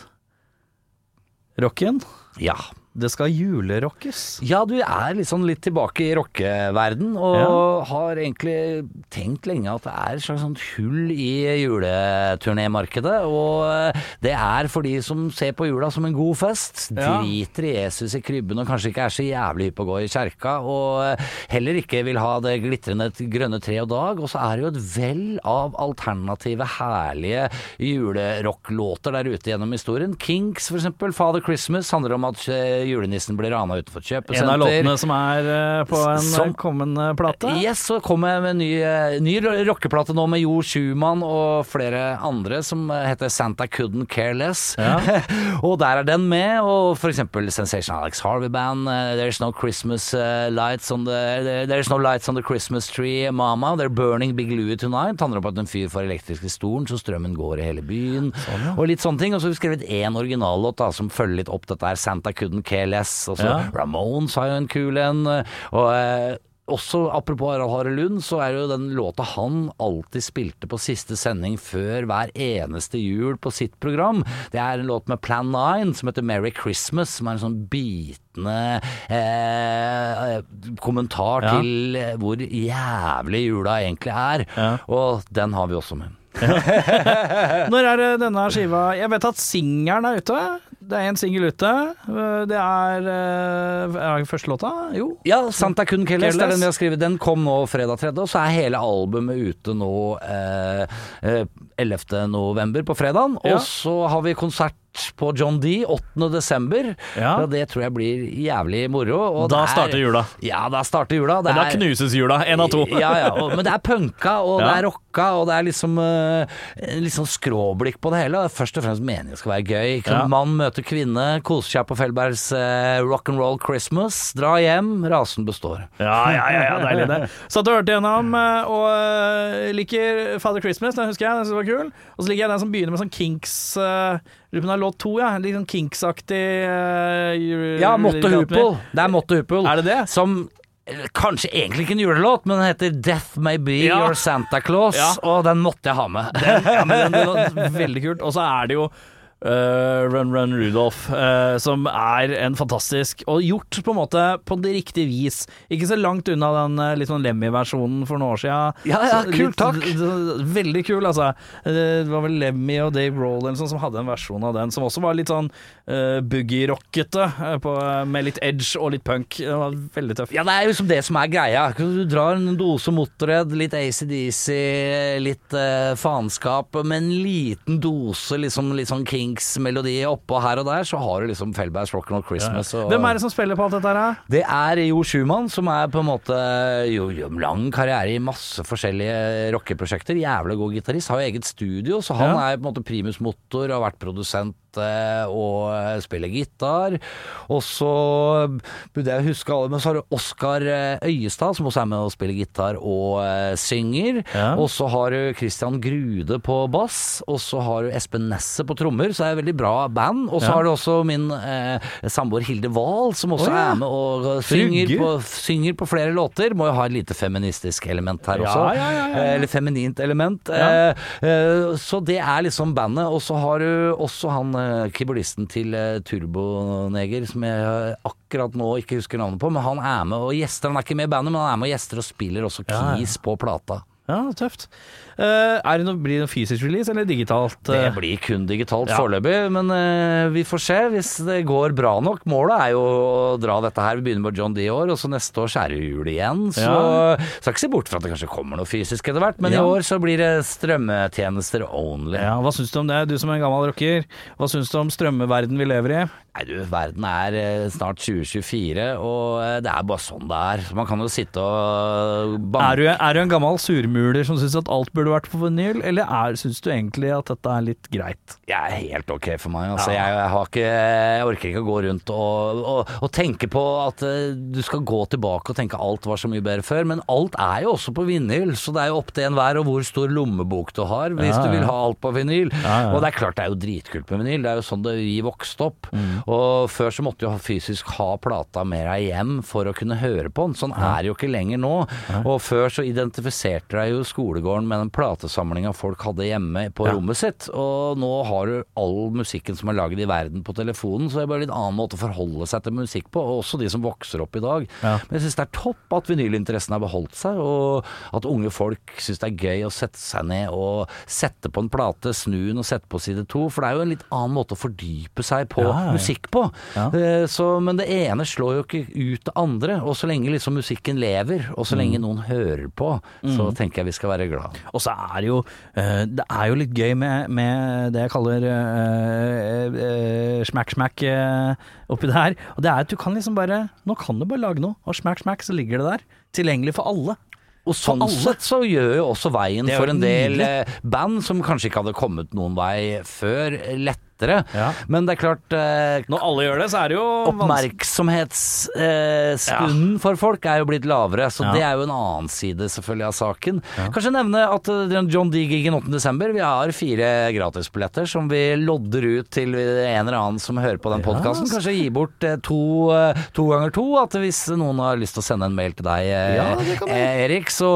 Rocken. Ja. Det skal julerockes. Ja, du er liksom litt tilbake i rockeverden, og Ja. har egentlig tenkt lenge at det er et slags sånt hull i juleturnémarkedet. Og eh, det er for de som ser på jula som en god fest. Ja. Driter i Jesus i krybben og kanskje ikke er så jævlig hypp på å gå i kjerka. Og eh, heller ikke vil ha det glitrende grønne tre og dag. Og så er det jo et vell av alternative, herlige julerocklåter der ute gjennom historien. Kinks, for eksempel. Father Christmas handler om at eh, julenissen blir rana utenfor kjøpesenter. En av låtene som er eh, på en Som- eh, kommende plate. Yes, så kommer jeg med en ny, eh, ny rockeplate nå med Jo Schumann og flere andre som heter Santa Couldn't Care Less. og der er den med, og for eksempel Sensation Alex Harvey Band, There's No Christmas Lights on the There's No Lights on the Christmas Tree, Mama, They're Burning Big Louie Tonight. Det Handler om at en fyr får elektriske stolen, så strømmen går i hele byen. Og litt sånne ting. Og så har vi skrevet én originallåt da, som følger litt opp dette her, Santa Couldn't Care Og så Ja. Ramones har jo en kul en. Og eh, også apropos Harald Hare Lund, så er jo den låta han alltid spilte på siste sending før hver eneste jul på sitt program. Det er en låt med Plan 9 som heter Merry Christmas, som er en sånn bitende eh, kommentar Ja. til eh, hvor jævlig jula egentlig er. Ja. Og den har vi også med. Når er denne skiva Jeg vet at singelen er ute. Det er en singel ute. Eh, Det er eh, Er det første låta? Jo. Ja, Santa Kun Kellers'. det er den vi har skrevet. Den kom nå fredag 3., og så er hele albumet ute nå eh, eh, 11. november på fredagen. Og så har vi konsert på John D 8. desember. Ja. Og det tror jeg blir jævlig moro. Og Da er- starter jula. Ja, da starter jula. Det Da er- knuses jula. Én av to. ja, ja, og, men det er punka, og det er rocka, og det er liksom uh, sånn skråblikk på det hele. Først og fremst meningen skal være gøy. Ja. Mann møter kvinne, koser seg på Felbergs uh, rock'n'roll Christmas. Dra hjem, rasen består. Ja, ja, ja, ja deilig det. Satt og hørte gjennom, eh, og eh, liker Father Christmas, den husker jeg, den synes jeg var kul. Og så liker jeg den som begynner med sånn Kinks uh, Lurer på om det er låt to, ja. Litt sånn Kinks-aktig uh, Ja, Motte Hoopool. Det er Motte Hoopool. Er det det? Som eh, Kanskje egentlig ikke en julelåt, men den heter 'Death May Be Ja. Your Santa Claus', Ja. og den måtte jeg ha med. Ja, men den, den veldig kult. Og så er det jo eh, Run Run Rudolph, uh, som er en fantastisk Og gjort på en måte på det riktige vis. Ikke så langt unna den uh, litt sånn Lemmy-versjonen for noen år siden. Ja, ja, kul, litt- takk. Veldig kul, altså. Eh, Det var vel Lemmy og Dave Roll sånn som hadde en versjon av den, som også var litt sånn uh, boogie-rockete, eh, med litt edge og litt punk. Det var veldig tøff. Ja, det er liksom det som er greia. Du drar en dose Motorhead, litt ACDC, litt eh, faenskap, med en liten dose liksom, litt sånn Kinks-melodi oppå her og der, så har du liksom Felbergs Rock'n'Roll Christmas. Og Hvem er det som spiller på alt dette her? Det er Jo Schumann, som er på en måte jo, jo, lang karriere i masse forskjellige rockeprosjekter. Jævlig god gitarist. Har jo eget studio, så han er på en måte primus motor, har vært produsent eh, og spiller gitar. Og så burde jeg huske alle, men så har du Oskar eh, Øyestad, som også er med og spiller gitar og eh, synger. Ja. Og så har du Christian Grude på bass, og så har du Espen Nesset på trommer, så det er et veldig bra band. Og så Ja. har du også min eh, samboer Hilde Wahl, som også oh, ja. er med og synger på, synger på flere låter. Må jo ha et lite feministisk element her også. Eh, Eller feminint element. Eh, eh, så det er liksom bandet. Og så har du også han keyboardisten til eh, Turboneger, som jeg eh, akkurat nå ikke husker navnet på, men han er med og gjester. Han er ikke med i bandet, men han er med og gjester og spiller også Ja, ja. keys på plata. Ja, tøft. Eh, er det noe, blir det noe fysisk release eller digitalt? Det eh? blir kun digitalt Ja. foreløpig, men eh, vi får se hvis det går bra nok. Målet er jo å dra dette her. Vi begynner med John D i år, og så neste år er det jul igjen. Så Ja. skal ikke se bort fra at det kanskje kommer noe fysisk etter hvert, men Ja. i år så blir det strømmetjenester only. Ja, hva syns du om det, du som er en gammel rocker? Hva syns du om strømmeverden vi lever i? Nei du, verden er snart 2024, og det er bare sånn det er. Man kan jo sitte og banke Er du, er du en gammel surmuler som syns at alt burde vært på vinyl, eller er, syns du egentlig at dette er litt greit? Jeg er helt ok for meg. Altså, Ja. jeg, jeg, har ikke, jeg orker ikke å gå rundt og, og, og tenke på at eh, du skal gå tilbake og tenke alt var så mye bedre før. Men alt er jo også på vinyl, så det er jo opp til enhver og hvor stor lommebok du har hvis Ja, du vil ha alt på vinyl. Og det er klart det er jo dritkult med vinyl, det er jo sånn det vi vokste opp. Mm. Og før så måtte du fysisk ha plata med deg hjem for å kunne høre på den. Sånn er det jo ikke lenger nå. Og før så identifiserte deg jo skolegården med den platesamlinga folk hadde hjemme på rommet sitt. Og nå har du all musikken som er laget i verden på telefonen, så det er bare litt annen måte å forholde seg til musikk på. Og også de som vokser opp i dag. Ja. Men jeg syns det er topp at vinylinteressen har beholdt seg, og at unge folk syns det er gøy å sette seg ned og sette på en plate, snu den og sette på side to. For det er jo en litt annen måte å fordype seg på Ja, ja, ja. musikk på. Ja. Eh, Så, men det ene slår jo ikke ut det andre. Og så lenge liksom musikken lever, og så Mm. lenge noen hører på, så tenker jeg vi skal være glad. Og så er det jo eh, Det er jo litt gøy med, med det jeg kaller smack-smack oppi det her. Og det er at du kan liksom bare Nå kan du bare lage noe, og smack-smack, så ligger det der. Tilgjengelig for alle. Og sånn sett så gjør jo også veien for en del eh, band som kanskje ikke hadde kommet noen vei før, lettere. Ja. Men det er klart eh, Når alle gjør det, så er det jo. Oppmerksomhetsstunden for folk er jo blitt lavere, så det er jo en annen side selvfølgelig av saken. Kanskje nevne at eh, den John D-gigen 8.12. Vi har fire gratisbilletter som vi lodder ut til en eller annen som hører på den podkasten. Kanskje gi bort eh, to, eh, to ganger to. At hvis noen har lyst til å sende en mail til deg, eh, eh, Erik, så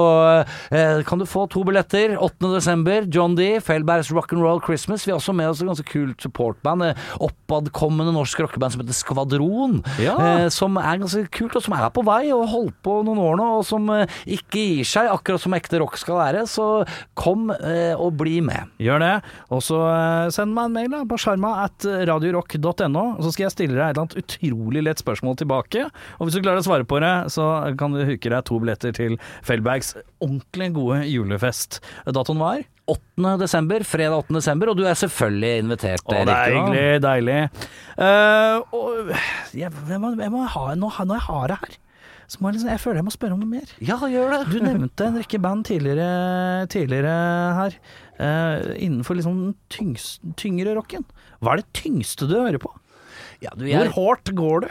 eh, kan du få to billetter. 8.12. John D. Felbergs Rock'n'Roll Christmas. Vi har også med oss et ganske kult supportband. eh, Oppadkommende norsk rockeband som heter Skvadron. Ja. Eh, som er ganske kult, og som er på vei og holdt på noen år nå, og som eh, ikke gir seg, akkurat som ekte rock skal være. Så kom eh, og bli med. Gjør det. Og så eh, send meg en mail da, på sjarma at radiorock.no, så skal jeg stille deg et eller annet utrolig lett spørsmål tilbake. Og hvis du klarer å svare på det, så kan du huke deg to billetter til Fellbergs ordentlig gode julefest. Datoen var? 8. desember, fredag 8. desember, og du er selvfølgelig invitert. Å, det er hyggelig, deilig. Uh, og jeg, jeg, må, jeg må ha, nå, når jeg har det her, så må jeg, liksom, jeg føler jeg må spørre om noe mer. Ja, gjør det. Du nevnte en rekke band tidligere, tidligere her, Uh, innenfor liksom den tyngre rocken. Hva er det tyngste du hører på? Ja, du, Hvor jeg, hardt går du?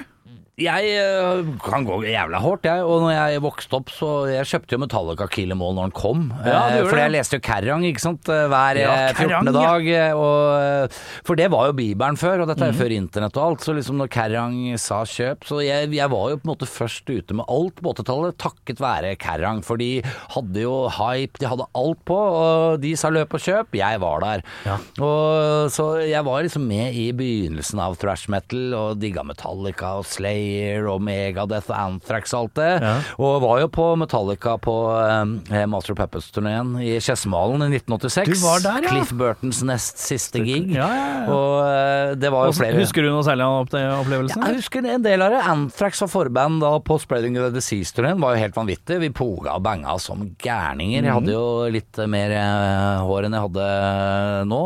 Jeg øh, kan gå jævla hardt, jeg. Og når jeg vokste opp, så Jeg kjøpte jo Metallica Kill Em All når den kom. Ja, Eh, Fordi jeg leste jo Kerrang, ikke sant. eh, Hver Ja, eh, 14. Dag. eh, Og, eh, for det var jo Bibelen før, og dette er jo før internett og alt. Så liksom når Kerrang sa kjøp Så jeg, jeg var jo på en måte først ute med alt på 80-tallet, takket være Kerrang. For de hadde jo hype, de hadde alt på, og de sa løp og kjøp. Jeg var der. Ja. Og, så jeg var liksom med i begynnelsen av thrash metal, og digga Metallica og Slayer og Megadeth og Anthrax og alt det. Ja. Og var jo på Metallica på um, Master Puppets-turneen i Skedsmalen i 1986. Du var der, ja. Cliff Burtons nest siste gig. Ja. Og uh, det var jo flere Husker du noe særlig av den opplevelsen? jeg husker en del av det. Anthrax var forband da på Spreading the Disease-turneen. Var jo helt vanvittig. Vi poga og banga som gærninger. Jeg hadde jo litt mer uh, hår enn jeg hadde eh, nå.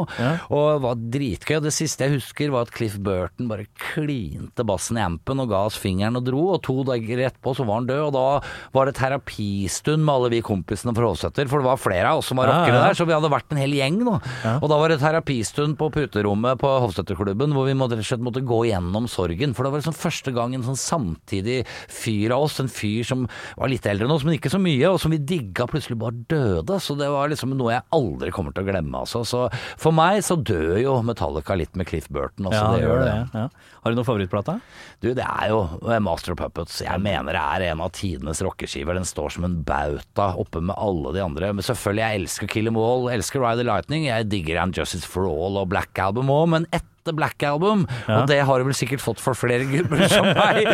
Og det var dritgøy. Og det siste jeg husker var at Cliff Burton bare klinte bassen i ampen og ga oss fingeren og dro. Og to dager etterpå så var han død. Og da var det terapistund med alle vi kompisene fra Hovseter. For det var flere av oss som var Ja, rockere ja. der, så vi hadde vært en hel gjeng. nå. Og da var det terapistund på puterommet på Hovseterklubben hvor vi måtte, måtte gå gjennom sorgen. For det var liksom første gang en sånn samtidig fyr av oss, en fyr som var litt eldre enn oss, men ikke så mye, og som vi digga, plutselig bare døde. Så det var liksom noe jeg aldri kommer til å glemme. Altså. Så for meg så dør jo Metallica litt med Cliff Burton. Altså, ja, det gjør det. Ja. Har du noen favorittplate? Du, det er jo Master of Puppets. Jeg mener det er en av tidenes rockeskiver. Den står som en bauta oppe med alle de andre. Men selvfølgelig, jeg elsker Kill Em All, elsker Ride the Lightning. Jeg digger And Justice for All og Black Album òg, men etter Black Album, Ja. og det har du vel sikkert fått for flere gubber som meg,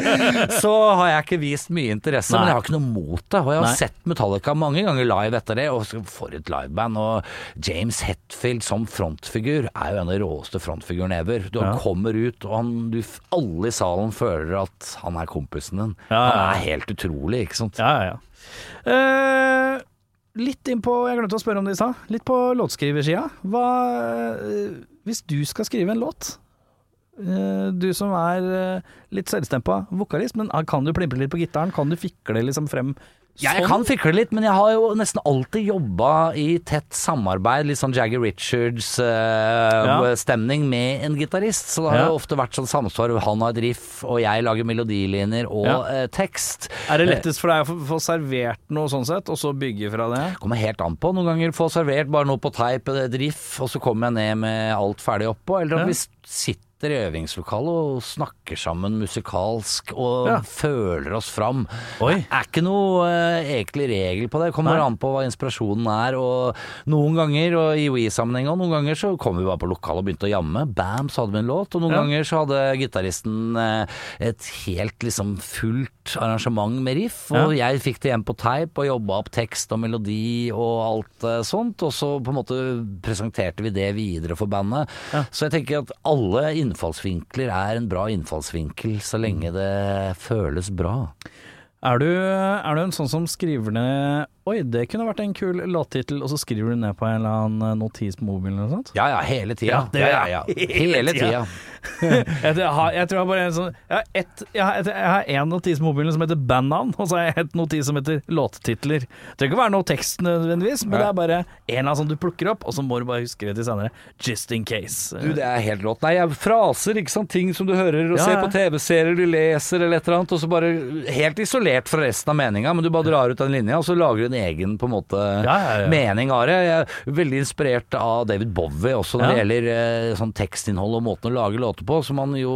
så har jeg ikke vist mye interesse. Nei. Men jeg har ikke noe mot det. Og jeg har Nei. sett Metallica mange ganger live etter det, og for et liveband. Og James Hetfield som frontfigur er jo en av de råeste frontfigurene ever. Du Ja. kommer ut, og han, du, alle i salen føler at han er kompisen din. Ja. Han er helt utrolig, ikke sant. Ja, ja, ja. Uh litt inn på Jeg glemte å spørre om det i stad. Litt på låtskriversida. Hva eh, Hvis du skal skrive en låt eh, Du som er eh, litt selvstempa vokalist, men ah, kan du plimpe litt på gitaren? Kan du fikle liksom frem Ja, jeg kan fikle litt, men jeg har jo nesten alltid jobba i tett samarbeid, litt sånn Jagger Richards-stemning med en gitarist. Så det har Ja. jo ofte vært sånn samsvar. Han har et riff, og jeg lager melodilinjer og Ja. uh, tekst. Er det lettest for deg å få- servert noe sånn sett, og så bygge fra det? Kommer helt an på. Noen ganger få servert bare noe på teip, et riff, og så kommer jeg ned med alt ferdig oppå. Eller Ja. vi sitter sitter i øvingslokalet og snakker sammen musikalsk og Ja. føler oss fram. Oi. Det er ikke noe uh, egentlig regel på det. Det kommer Nei. an på hva inspirasjonen er. Og noen ganger, og i We-sammenheng òg, noen ganger så kom vi bare på lokalet og begynte å jamme. Bam, så hadde vi en låt. Og noen Ja. ganger så hadde gitaristen uh, et helt liksom fullt arrangement med riff. Og jeg fikk det hjem på teip og jobba opp tekst og melodi og alt eh, sånt. Og så på en måte presenterte vi det videre for bandet. Så jeg tenker at alle innfallsvinkler er en bra innfallsvinkel, så lenge det føles bra. Er du, er du en sånn som skriver ned Oi, det kunne vært en kul låttittel, og så skriver du ned på en eller annen notis på mobilen eller noe sånt? Ja ja, hele tida. Ja, det ja, ja. Hele tida. jeg, har, jeg tror jeg bare en sånn Jeg har, et, jeg har en notis på mobilen som heter bandnavn, og så har jeg et notis som heter låttitler. Det trenger ikke være noe tekst nødvendigvis, men det er bare en eller annen som du plukker opp, og så må du bare huske det til senere. Just in case. Du, det er helt rått. Nei, jeg fraser, ikke sant. Ting som du hører og ser på TV-serier, du leser eller et eller annet, og så bare helt isolert fra resten av meninga, men du bare drar ut den linja, og så lager du en egen på en måte Ja, ja, mening av det. Jeg er veldig inspirert av David Bowie også når det gjelder eh, sånn tekstinnhold og måten å lage låter på, som han jo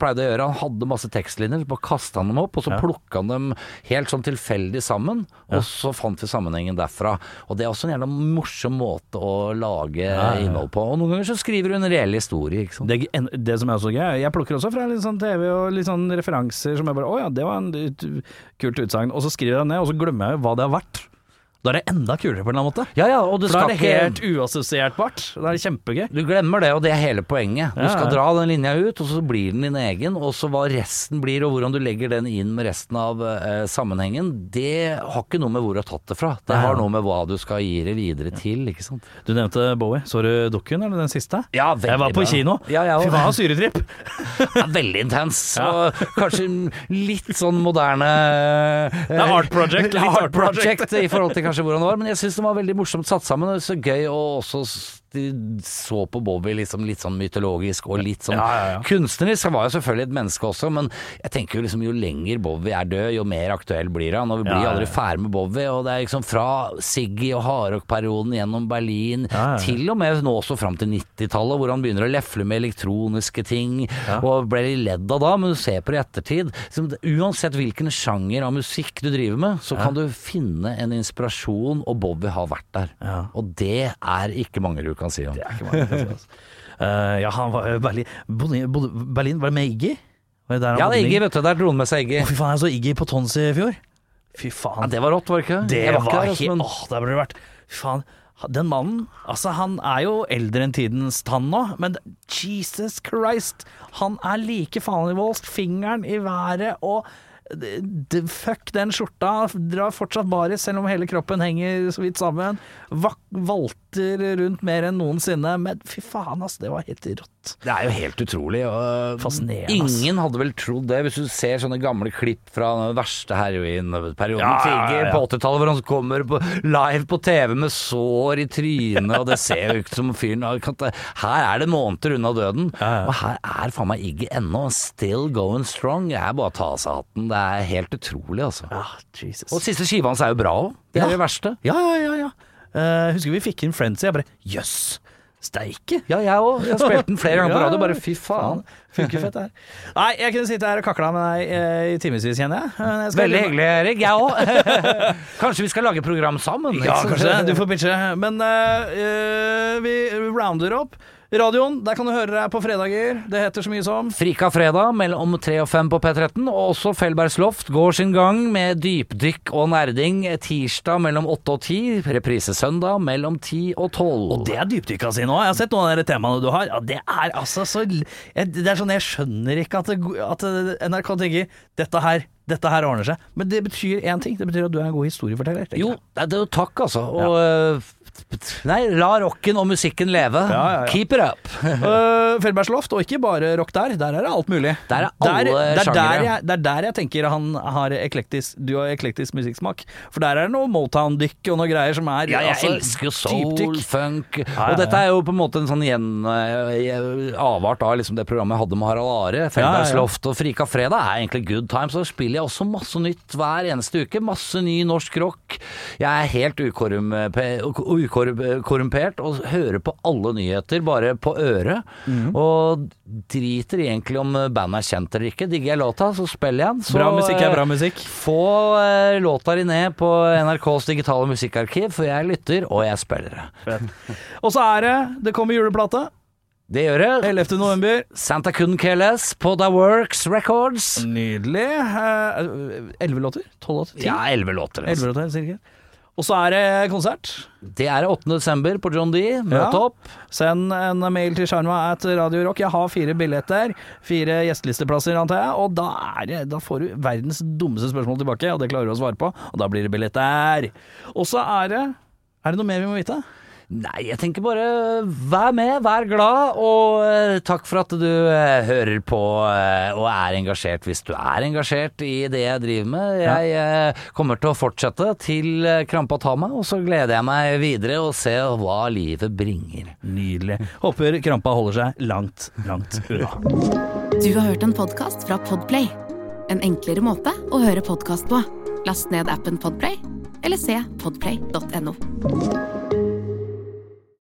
pleide å gjøre. Han hadde masse tekstlinjer, så bare kasta han dem opp, og så Ja. plukka han dem helt sånn tilfeldig sammen, og så fant vi sammenhengen derfra. Og det er også en jævla morsom måte å lage innhold på. Og noen ganger så skriver du en reell historie, ikke sant. Det, en- det som er så gøy, jeg plukker også fra litt sånn TV og litt sånn referanser som jeg bare Å ja, det var en kult utsagn. Og så skriver jeg ned, og så glemmer jeg hva det har vært. Da er det enda kulere på en eller annen måte. Ja, ja, og du For da skal er det helt ikke uassosierbart. Det er kjempegøy. Du glemmer det, og det er hele poenget. Du Ja, skal ja. dra den linja ut, og så blir den din egen. Og så hva resten blir, og hvordan du legger den inn med resten av eh, sammenhengen, det har ikke noe med hvor du har tatt det fra. Det har noe med hva du skal gi det videre til, ikke sant. Du nevnte Bowie. Så du Dukken, eller den siste? Ja, veldig Jeg var på bra. kino. Ja, jeg Fy også. faen, syretripp! Ja, veldig intens. Og kanskje litt sånn moderne Det er art project, litt art project i forhold til kanskje hvordan det var. Men jeg syns det var veldig morsomt satt sammen, og så gøy å også så på Bobby liksom litt sånn mytologisk og litt sånn Ja, ja, ja. kunstnerisk. Han var jo selvfølgelig et menneske også, men jeg tenker jo liksom jo lenger Bobby er død, jo mer aktuell blir han. Og vi blir aldri ferdig med Bobby. Og det er liksom fra Siggy og hardrock-perioden gjennom Berlin til og med nå også fram til 90-tallet, hvor han begynner å lefle med elektroniske ting, og ble litt ledd av da, men du ser på det i ettertid. Så uansett hvilken sjanger av musikk du driver med, så kan du finne en inspirasjon, og Bobby har vært der. Og det er ikke mange du kan si om. Det er ikke mange, altså. Eh, ja, han var Berlin Berlin, var det med Iggy? Var det Ja, det er Iggy, vet du. Der dro han med seg Iggy. Å, fy faen, jeg så Iggy på Tons i fjor. Fy faen. Ja, det var rått, var det ikke? Det Jeg var, ikke altså, helt men- Åh, der burde det vært Fy faen. Den mannen, altså han er jo eldre enn tidens tann nå, men Jesus Christ, han er like faenvoldsk, fingeren i været og Fuck den skjorta, drar fortsatt baris selv om hele kroppen henger så vidt sammen. Valter rundt mer enn noensinne, men fy faen, ass, det var helt rått. Det er jo helt utrolig. Og Fascinerende, ingen hadde vel trodd det, hvis du ser sånne gamle klipp fra den verste heroinperioden Ja, ja, ja. på 80-tallet, hvor han kommer på, live på TV med sår i trynet, og det ser jo ikke som fyren Her er det måneder unna døden, og her er faen meg Iggy ennå. Still going strong. Det er bare å ta av seg hatten. Det er helt utrolig, altså. Ja, Jesus. Og siste skiva hans er jo bra òg. Det er det verste. Ja, ja, ja. ja. Eh, husker vi fikk inn Frenzy, jeg bare jøss, steike. Ja, jeg òg. Jeg har spilt den flere ganger på radio. Bare fy faen. Funker fett, det her. Nei, jeg kunne sitte her og kakla med deg eh, i timevis, kjenner jeg. Jeg Veldig hyggelig, Erik. Jeg òg. Kanskje vi skal lage program sammen? Ja, kanskje. Du får pitche. Men eh, vi rounder opp. Radioen, der kan du høre deg på fredager. Det heter så mye som Frika fredag mellom tre og fem på P13, og også Fellbergs Loft går sin gang med dypdykk og nerding tirsdag mellom åtte og ti, reprise søndag mellom ti og tolv. Og det er dypdykka si nå. Jeg har sett noen av de temaene du har. Ja, det er altså så Det er sånn jeg skjønner ikke at, det, at NRK tenker dette her, dette her ordner seg. Men det betyr én ting. Det betyr at du er en god historieforteller. Jo, det er jo takk, altså. Og øh, Nei, la rocken og musikken leve. Ja, ja, ja. Keep it up. Uh, Feldbergs Loft, og ikke bare rock der. Der er det alt mulig. Der er alle det, er der jeg, det er der jeg tenker han har eklektisk, du har eklektisk musikksmak. For der er det noe Motown-dykk og noe greier som er Ja, jeg altså, elsker jo soul, funk Og dette er jo på en måte en sånn gjen, eh, avart av liksom det programmet jeg hadde med Harald Are. Feldbergs Ja, ja, ja. Loft og Frika Fredag er egentlig good times. Og spiller jeg også masse nytt hver eneste uke. Masse ny norsk rock. Jeg er helt ukorrumpe- ukorrumpert og hører på alle nyheter bare på øret. Mm. Og driter egentlig om bandet er kjent eller ikke. Digger jeg låta, så spiller jeg den. Så, Bra musikk er bra eh, musikk. Få eh, låta di ned på NRKs digitale musikkarkiv, for jeg lytter, og jeg spiller. Og så er det Det kommer juleplate. Det gjør det. 11. november. Santa Couldn't Care Less på The Works Records. Nydelig. Eh, Elleve låter? Tolv låter? Ti? Ja, elleve låter. altså. Elleve låter, cirka. Og så er det konsert. Det er 8. desember på John D. Møt Ja. opp. Send en mail til Sharma at Radio Rock. Jeg har fire billetter. Fire gjestelisteplasser, antar jeg. Og da, er det, da får du verdens dummeste spørsmål tilbake, og det klarer du å svare på. Og da blir det billetter. Og så er det Er det noe mer vi må vite? Nei, jeg tenker bare vær med, vær glad, og eh, takk for at du eh, hører på eh, og er engasjert hvis du er engasjert i det jeg driver med. Jeg kommer til å fortsette til krampa tar meg, og så gleder jeg meg videre og se hva livet bringer. Nydelig. Håper krampa holder seg langt, langt unna. Du har hørt en podkast fra Podplay. En enklere måte å høre podkast på. Last ned appen Podplay, eller se podplay.no.